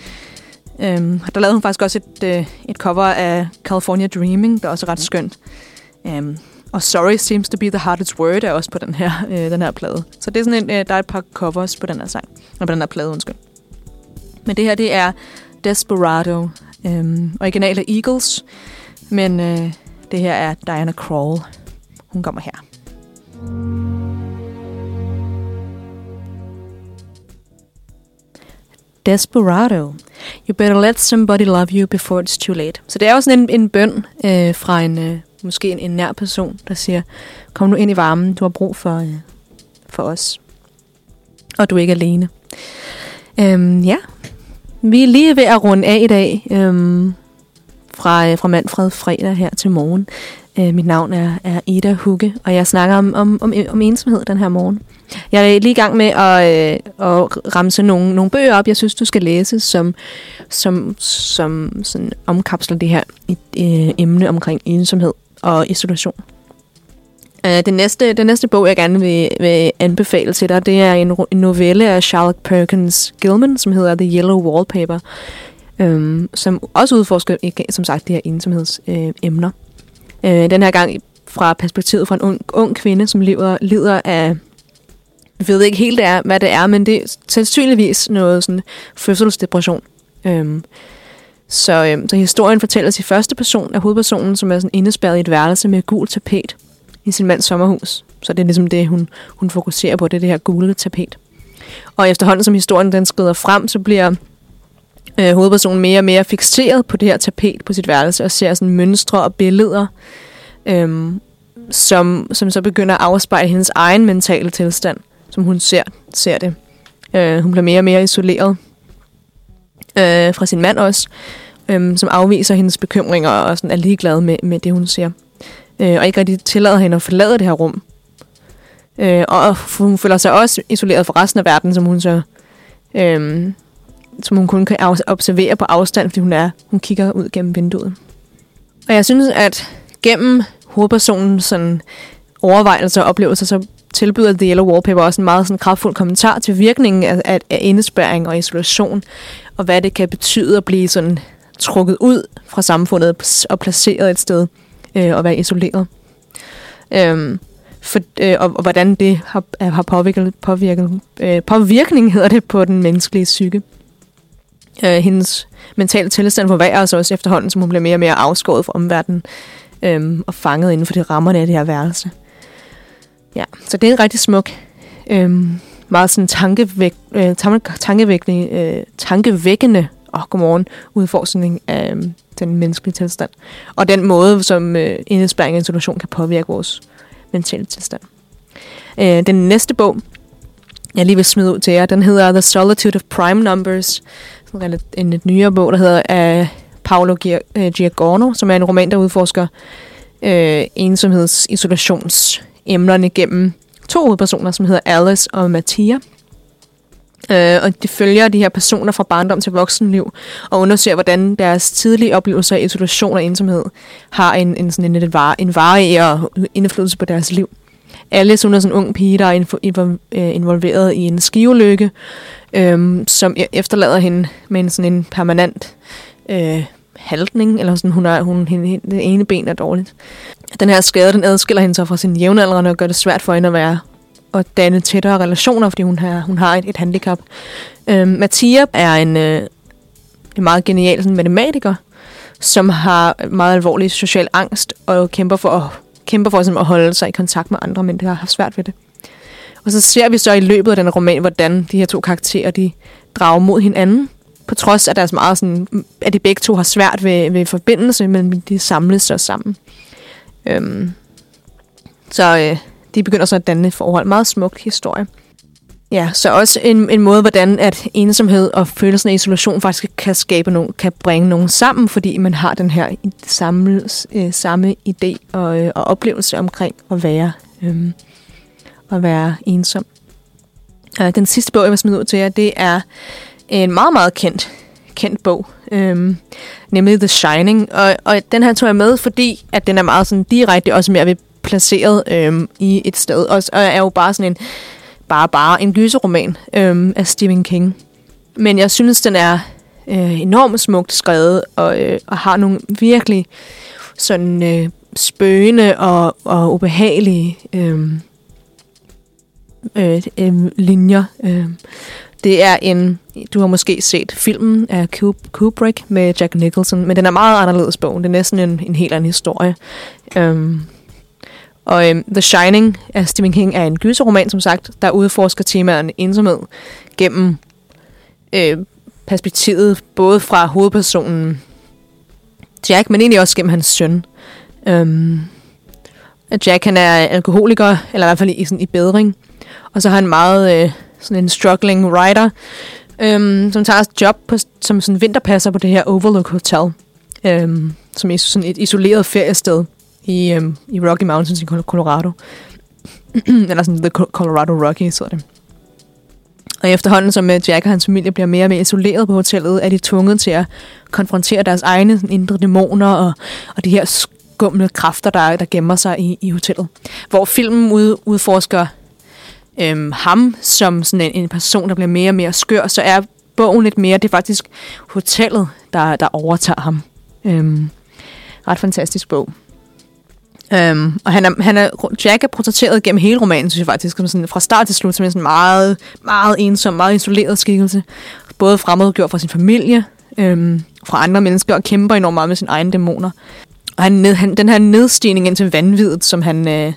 Øhm, der lavede hun faktisk også et, øh, et cover af California Dreaming, der også er ret skønt. Øhm, og Sorry Seems to be the hardest word er også på den her, øh, den her plade. Så det er sådan en, øh, der er et par covers på den her sang. Og på den her plade, undskyld. Men det her, det er Desperado. Øhm, originale Eagles. Men øh, det her er Diana Krall. Hun kommer her. Desperado. You better let somebody love you before it's too late. Så det er også en, en bøn øh, fra en øh, måske en, en nær person, der siger, kom nu ind i varmen, du har brug for, øh, for os. Og du er ikke alene. Øhm, ja, vi er lige ved at runde af i dag. Øhm, fra, øh, fra Manfred fredag her til morgen. Øh, mit navn er, er Ida Hugge, og jeg snakker om, om, om, om ensomhed den her morgen. Jeg er lige i gang med at, øh, at ramse nogle, nogle bøger op, jeg synes, du skal læse, som, som, som sådan omkapsler det her øh, emne omkring ensomhed og isolation. Øh, det næste, den næste bog, jeg gerne vil, vil anbefale til dig, det er en, en novelle af Charlotte Perkins Gilman, som hedder The Yellow Wallpaper øhm, som også udforsker, som sagt, de her ensomhedsemner. Øh, øh, den her gang fra perspektivet fra en ung, ung kvinde, som lider, lider af, jeg ved ikke helt, det er, hvad det er, men det er sandsynligvis noget sådan fødselsdepression. Øhm, så, øhm, så historien fortælles i første person af hovedpersonen, som er sådan indespærret i et værelse med gul tapet i sin mands sommerhus. Så det er ligesom det, hun, hun fokuserer på, det er det her gule tapet. Og efterhånden som historien den skrider frem, så bliver øh, hovedpersonen mere og mere fixeret på det her tapet på sit værelse, og ser sådan mønstre og billeder, øh, som, som så begynder at afspejle hendes egen mentale tilstand, som hun ser, ser det. Øh, hun bliver mere og mere isoleret øh, fra sin mand også, øh, som afviser hendes bekymringer og sådan er ligeglad med, med det, hun siger. Øh, og ikke rigtig tillader hende at forlade det her rum. Øh, og hun føler sig også isoleret fra resten af verden, som hun så... Øh, som hun kun kan observere på afstand, fordi hun er hun kigger ud gennem vinduet. Og jeg synes, at gennem hovedpersonens sådan, overvejelser og oplevelser, så tilbyder The Yellow Wallpaper også en meget sådan, kraftfuld kommentar til virkningen af, af, af indespærring og isolation, og hvad det kan betyde at blive sådan trukket ud fra samfundet og placeret et sted øh, og være isoleret. Øhm, for, øh, og, og hvordan det har, har påvirket, påvirket øh, påvirkning hedder det på den menneskelige psyke. Øh, hendes mentale tilstand forværrer sig også efterhånden, som hun bliver mere og mere afskåret fra omverdenen øh, og fanget inden for de rammerne af det her værelse. Ja, så det er en rigtig smuk, øh, meget sådan tankevæk, øh, tankevækkende, øh, tankevækkende oh, godmorgen, udforskning af øh, den menneskelige tilstand. Og den måde, som øh, indespæring og isolation kan påvirke vores mentale tilstand. Øh, den næste bog, jeg lige vil smide ud til jer, den hedder The Solitude of Prime Numbers. En, en lidt nyere bog, der hedder af Paolo øh, Giacorno, som er en roman, der udforsker øh, ensomheds emnerne gennem to hovedpersoner, som hedder Alice og Mattia. Øh, og de følger de her personer fra barndom til voksenliv og undersøger, hvordan deres tidlige oplevelser af isolation og ensomhed har en, en, sådan en, en, var, en varig indflydelse på deres liv. Alice, hun er sådan en ung pige, der er øh, involveret i en skiulykke, øh, som e-, efterlader hende med en sådan en permanent øh, haltning, eller sådan, hun er, hun, hende, det ene ben er dårligt. Den her skade, den adskiller hende så fra sin jævnaldrende og gør det svært for hende at være og danne tættere relationer, fordi hun har, hun har et, et handicap. Øhm, Mattia er en, øh, en meget genial sådan, matematiker, som har meget alvorlig social angst og kæmper for at, kæmper for at holde sig i kontakt med andre, men det har haft svært ved det. Og så ser vi så i løbet af den roman, hvordan de her to karakterer, de drager mod hinanden, på trods af deres meget sådan, at de begge to har svært ved, ved forbindelse, men de samles så sammen. Øhm, så øh, de begynder så at danne forhold. Meget smuk historie. Ja, så også en, en måde, hvordan at ensomhed og følelsen af isolation faktisk kan skabe nogen, kan bringe nogen sammen, fordi man har den her samme, øh, samme idé og, øh, og oplevelse omkring at være, øh, at være ensom. Og den sidste bog, jeg vil smide ud til jer, det er en meget, meget kendt, kendt bog, øhm, nemlig The Shining. Og, og den her tog jeg med, fordi at den er meget sådan direkte også mere ved placeret øhm, i et sted. Og, og er jo bare sådan en, bare, bare en gyserroman øhm, af Stephen King. Men jeg synes, den er øh, enormt smukt skrevet, og, øh, og har nogle virkelig sådan øh, spøgende og, og ubehagelige øhm, øh, øh, øh, linjer. Øh. Det er en, du har måske set filmen af Kubrick med Jack Nicholson, men den er meget anderledes bogen. Det er næsten en, en helt anden historie. Øh, og øhm, The Shining af Stephen King er en gyserroman, som sagt, der udforsker temaerne ensomhed gennem øh, perspektivet både fra hovedpersonen Jack, men egentlig også gennem hans søn. Øhm, Jack han er alkoholiker, eller i hvert fald i, sådan, i bedring. Og så har han meget øh, sådan en struggling writer, øhm, som tager et job på, som sådan vinterpasser på det her Overlook Hotel, øhm, som er sådan et isoleret feriested i, øhm, i Rocky Mountains i Colorado. (clears throat) Eller sådan The Colorado Rockies, hedder det. Og efterhånden, som øh, Jack og hans familie bliver mere og mere isoleret på hotellet, er de tvunget til at konfrontere deres egne indre dæmoner og, og de her skumle kræfter, der, der gemmer sig i, i hotellet. Hvor filmen ud, udforsker øhm, ham som sådan en, en person, der bliver mere og mere skør, så er bogen lidt mere, det er faktisk hotellet, der, der overtager ham. Øhm, ret fantastisk bog. Um, og han er, han er, Jack er portrætteret gennem hele romanen, synes jeg faktisk, som sådan, fra start til slut, som en sådan meget, meget ensom, meget isoleret skikkelse. Både fremmedgjort fra sin familie, um, fra andre mennesker, og kæmper enormt meget med sine egne dæmoner. Og han, ned, han, den her nedstigning ind til vanvidet, som han øh,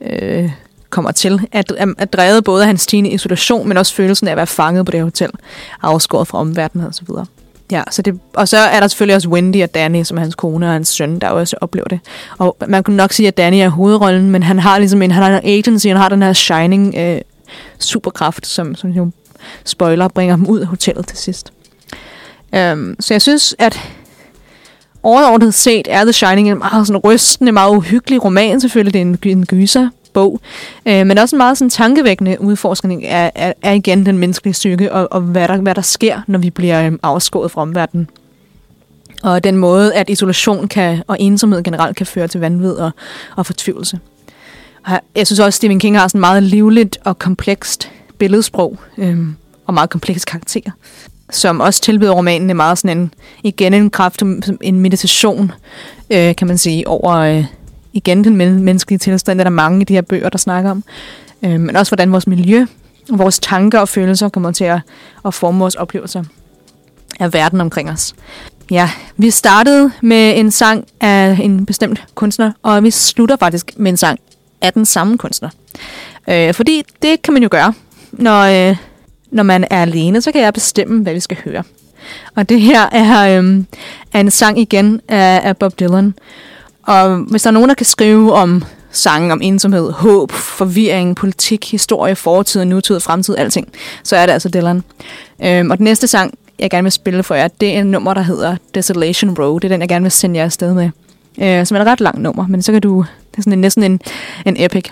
øh, kommer til, at, at drevet både af hans stigende isolation, men også følelsen af at være fanget på det hotel, afskåret fra omverdenen og så videre. Ja, så det, og så er der selvfølgelig også Wendy og Danny, som er hans kone og hans søn, der også oplever det. Og man kunne nok sige, at Danny er hovedrollen, men han har ligesom en, han har en agency, han har den her shining øh, superkraft, som, som jo spoiler bringer dem ud af hotellet til sidst. Um, så jeg synes, at overordnet set er The Shining en meget sådan rystende, meget uhyggelig roman selvfølgelig. Det er en, en gyser bog, øh, men også en meget sådan tankevækkende udforskning af, af, af igen den menneskelige psyke og, og hvad, der, hvad der sker, når vi bliver øh, afskåret fra omverdenen. Og den måde, at isolation kan, og ensomhed generelt kan føre til vanvid og, og fortvivlelse. Og jeg synes også, at Stephen King har sådan meget livligt og komplekst billedsprog øh, og meget komplekse karakterer som også tilbyder romanen er meget sådan en, igen en kraft, en meditation, øh, kan man sige, over øh, igen den menneskelige tilstand. Der er der mange i de her bøger, der snakker om. Øh, men også hvordan vores miljø, vores tanker og følelser kommer til at, at forme vores oplevelser af verden omkring os. Ja, vi startede med en sang af en bestemt kunstner, og vi slutter faktisk med en sang af den samme kunstner. Øh, fordi det kan man jo gøre, når... Øh, når man er alene, så kan jeg bestemme, hvad vi skal høre. Og det her er, øh, er en sang igen af, af Bob Dylan. Og hvis der er nogen, der kan skrive om sange om ensomhed, håb, forvirring, politik, historie, fortid, nutid, fremtid, alting, så er det altså Dylan. Øhm, og den næste sang, jeg gerne vil spille for jer, det er en nummer, der hedder Desolation Road. Det er den, jeg gerne vil sende jer afsted med. Øh, som er et ret langt nummer, men så kan du... Det er sådan en, næsten en, en epic.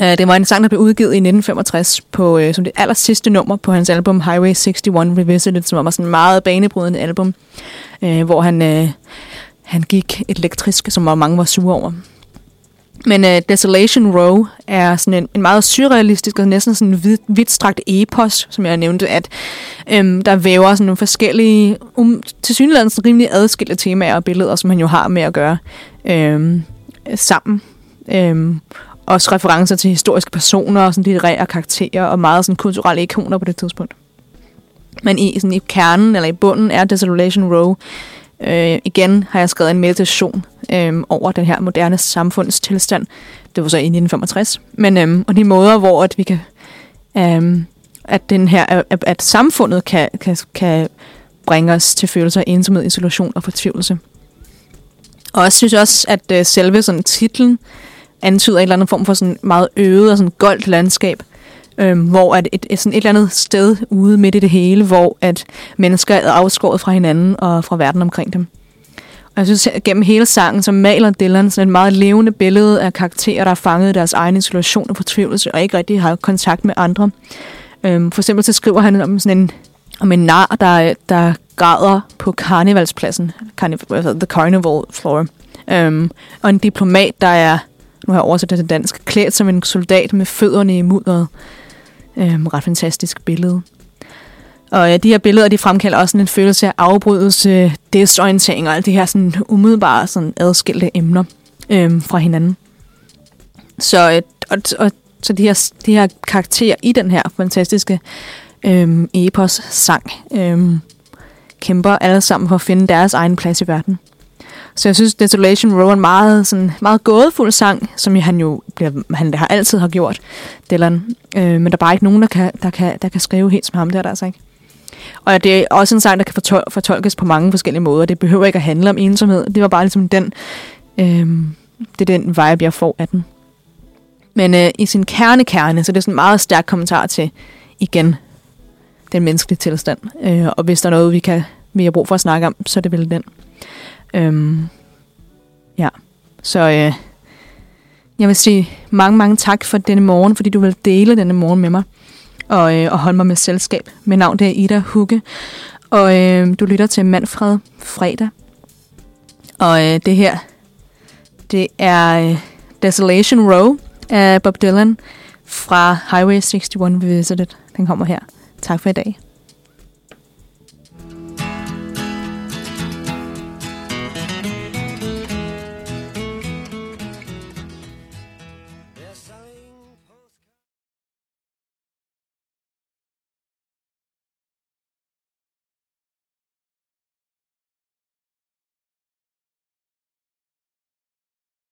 Øh, det var en sang, der blev udgivet i 1965 på, øh, som det aller sidste nummer på hans album Highway 61 Revisited, som var sådan en meget banebrydende album, øh, hvor han, Øh, han gik elektrisk, som var mange var sure over. Men uh, Desolation Row er sådan en, en meget surrealistisk og næsten sådan en vid, vidtstrakt epos, som jeg nævnte, at øhm, der væver sådan nogle forskellige, um, til synligheden rimelig adskilte temaer og billeder, som han jo har med at gøre øhm, sammen. Øhm, også referencer til historiske personer og sådan litterære karakterer og meget sådan kulturelle ikoner på det tidspunkt. Men i, sådan i kernen eller i bunden er Desolation Row. Øh, igen har jeg skrevet en meditation øh, over den her moderne samfundstilstand. Det var så i 1965. Men, øh, og de måder, hvor at vi kan... Øh, at, den her, at, at samfundet kan, kan, kan bringe os til følelser af ensomhed, isolation og fortvivlelse. Og jeg synes også, at øh, selve sådan titlen antyder en eller anden form for sådan meget øget og sådan goldt landskab, øhm, hvor at et, et, sådan et eller andet sted ude midt i det hele, hvor at mennesker er afskåret fra hinanden og fra verden omkring dem. Og jeg synes, at gennem hele sangen, så maler Dylan sådan et meget levende billede af karakterer, der er fanget i deres egen isolation og fortvivlelse, og ikke rigtig har kontakt med andre. Øhm, for eksempel så skriver han om sådan en, om en nar, der, der græder på karnevalspladsen, carnival, the carnival floor. Øhm, og en diplomat, der er nu har jeg oversat det til dansk, klædt som en soldat med fødderne i mudderet. Øhm, ret fantastisk billede. Og ja, de her billeder, de fremkalder også en følelse af afbrydelse, desorientering og alle de her sådan umiddelbare sådan adskilte emner øhm, fra hinanden. Så, øh, og, og, så de, her, de her karakterer i den her fantastiske øhm, epos-sang øhm, kæmper alle sammen for at finde deres egen plads i verden. Så jeg synes, Desolation Row er en meget, sådan, meget gådefuld sang, som han jo bliver, han har altid har gjort, Dylan. Øh, men der er bare ikke nogen, der kan, der kan, der kan skrive helt som ham, det er der altså ikke. Og det er også en sang, der kan fortol- fortolkes på mange forskellige måder. Det behøver ikke at handle om ensomhed. Det var bare ligesom den, øh, det er den vibe, jeg får af den. Men øh, i sin kerne-kerne, så det er sådan en meget stærk kommentar til, igen, den menneskelige tilstand. Øh, og hvis der er noget, vi kan vi har brug for at snakke om, så er det vel den. Øhm, ja, så øh, jeg vil sige mange, mange tak for denne morgen, fordi du vil dele denne morgen med mig og, øh, og holde mig med selskab. Mit navn det er Ida Hugge, og øh, du lytter til Manfred Fredag. Og øh, det her, det er øh, Desolation Row af Bob Dylan fra Highway 61 Revisited. Den kommer her. Tak for i dag.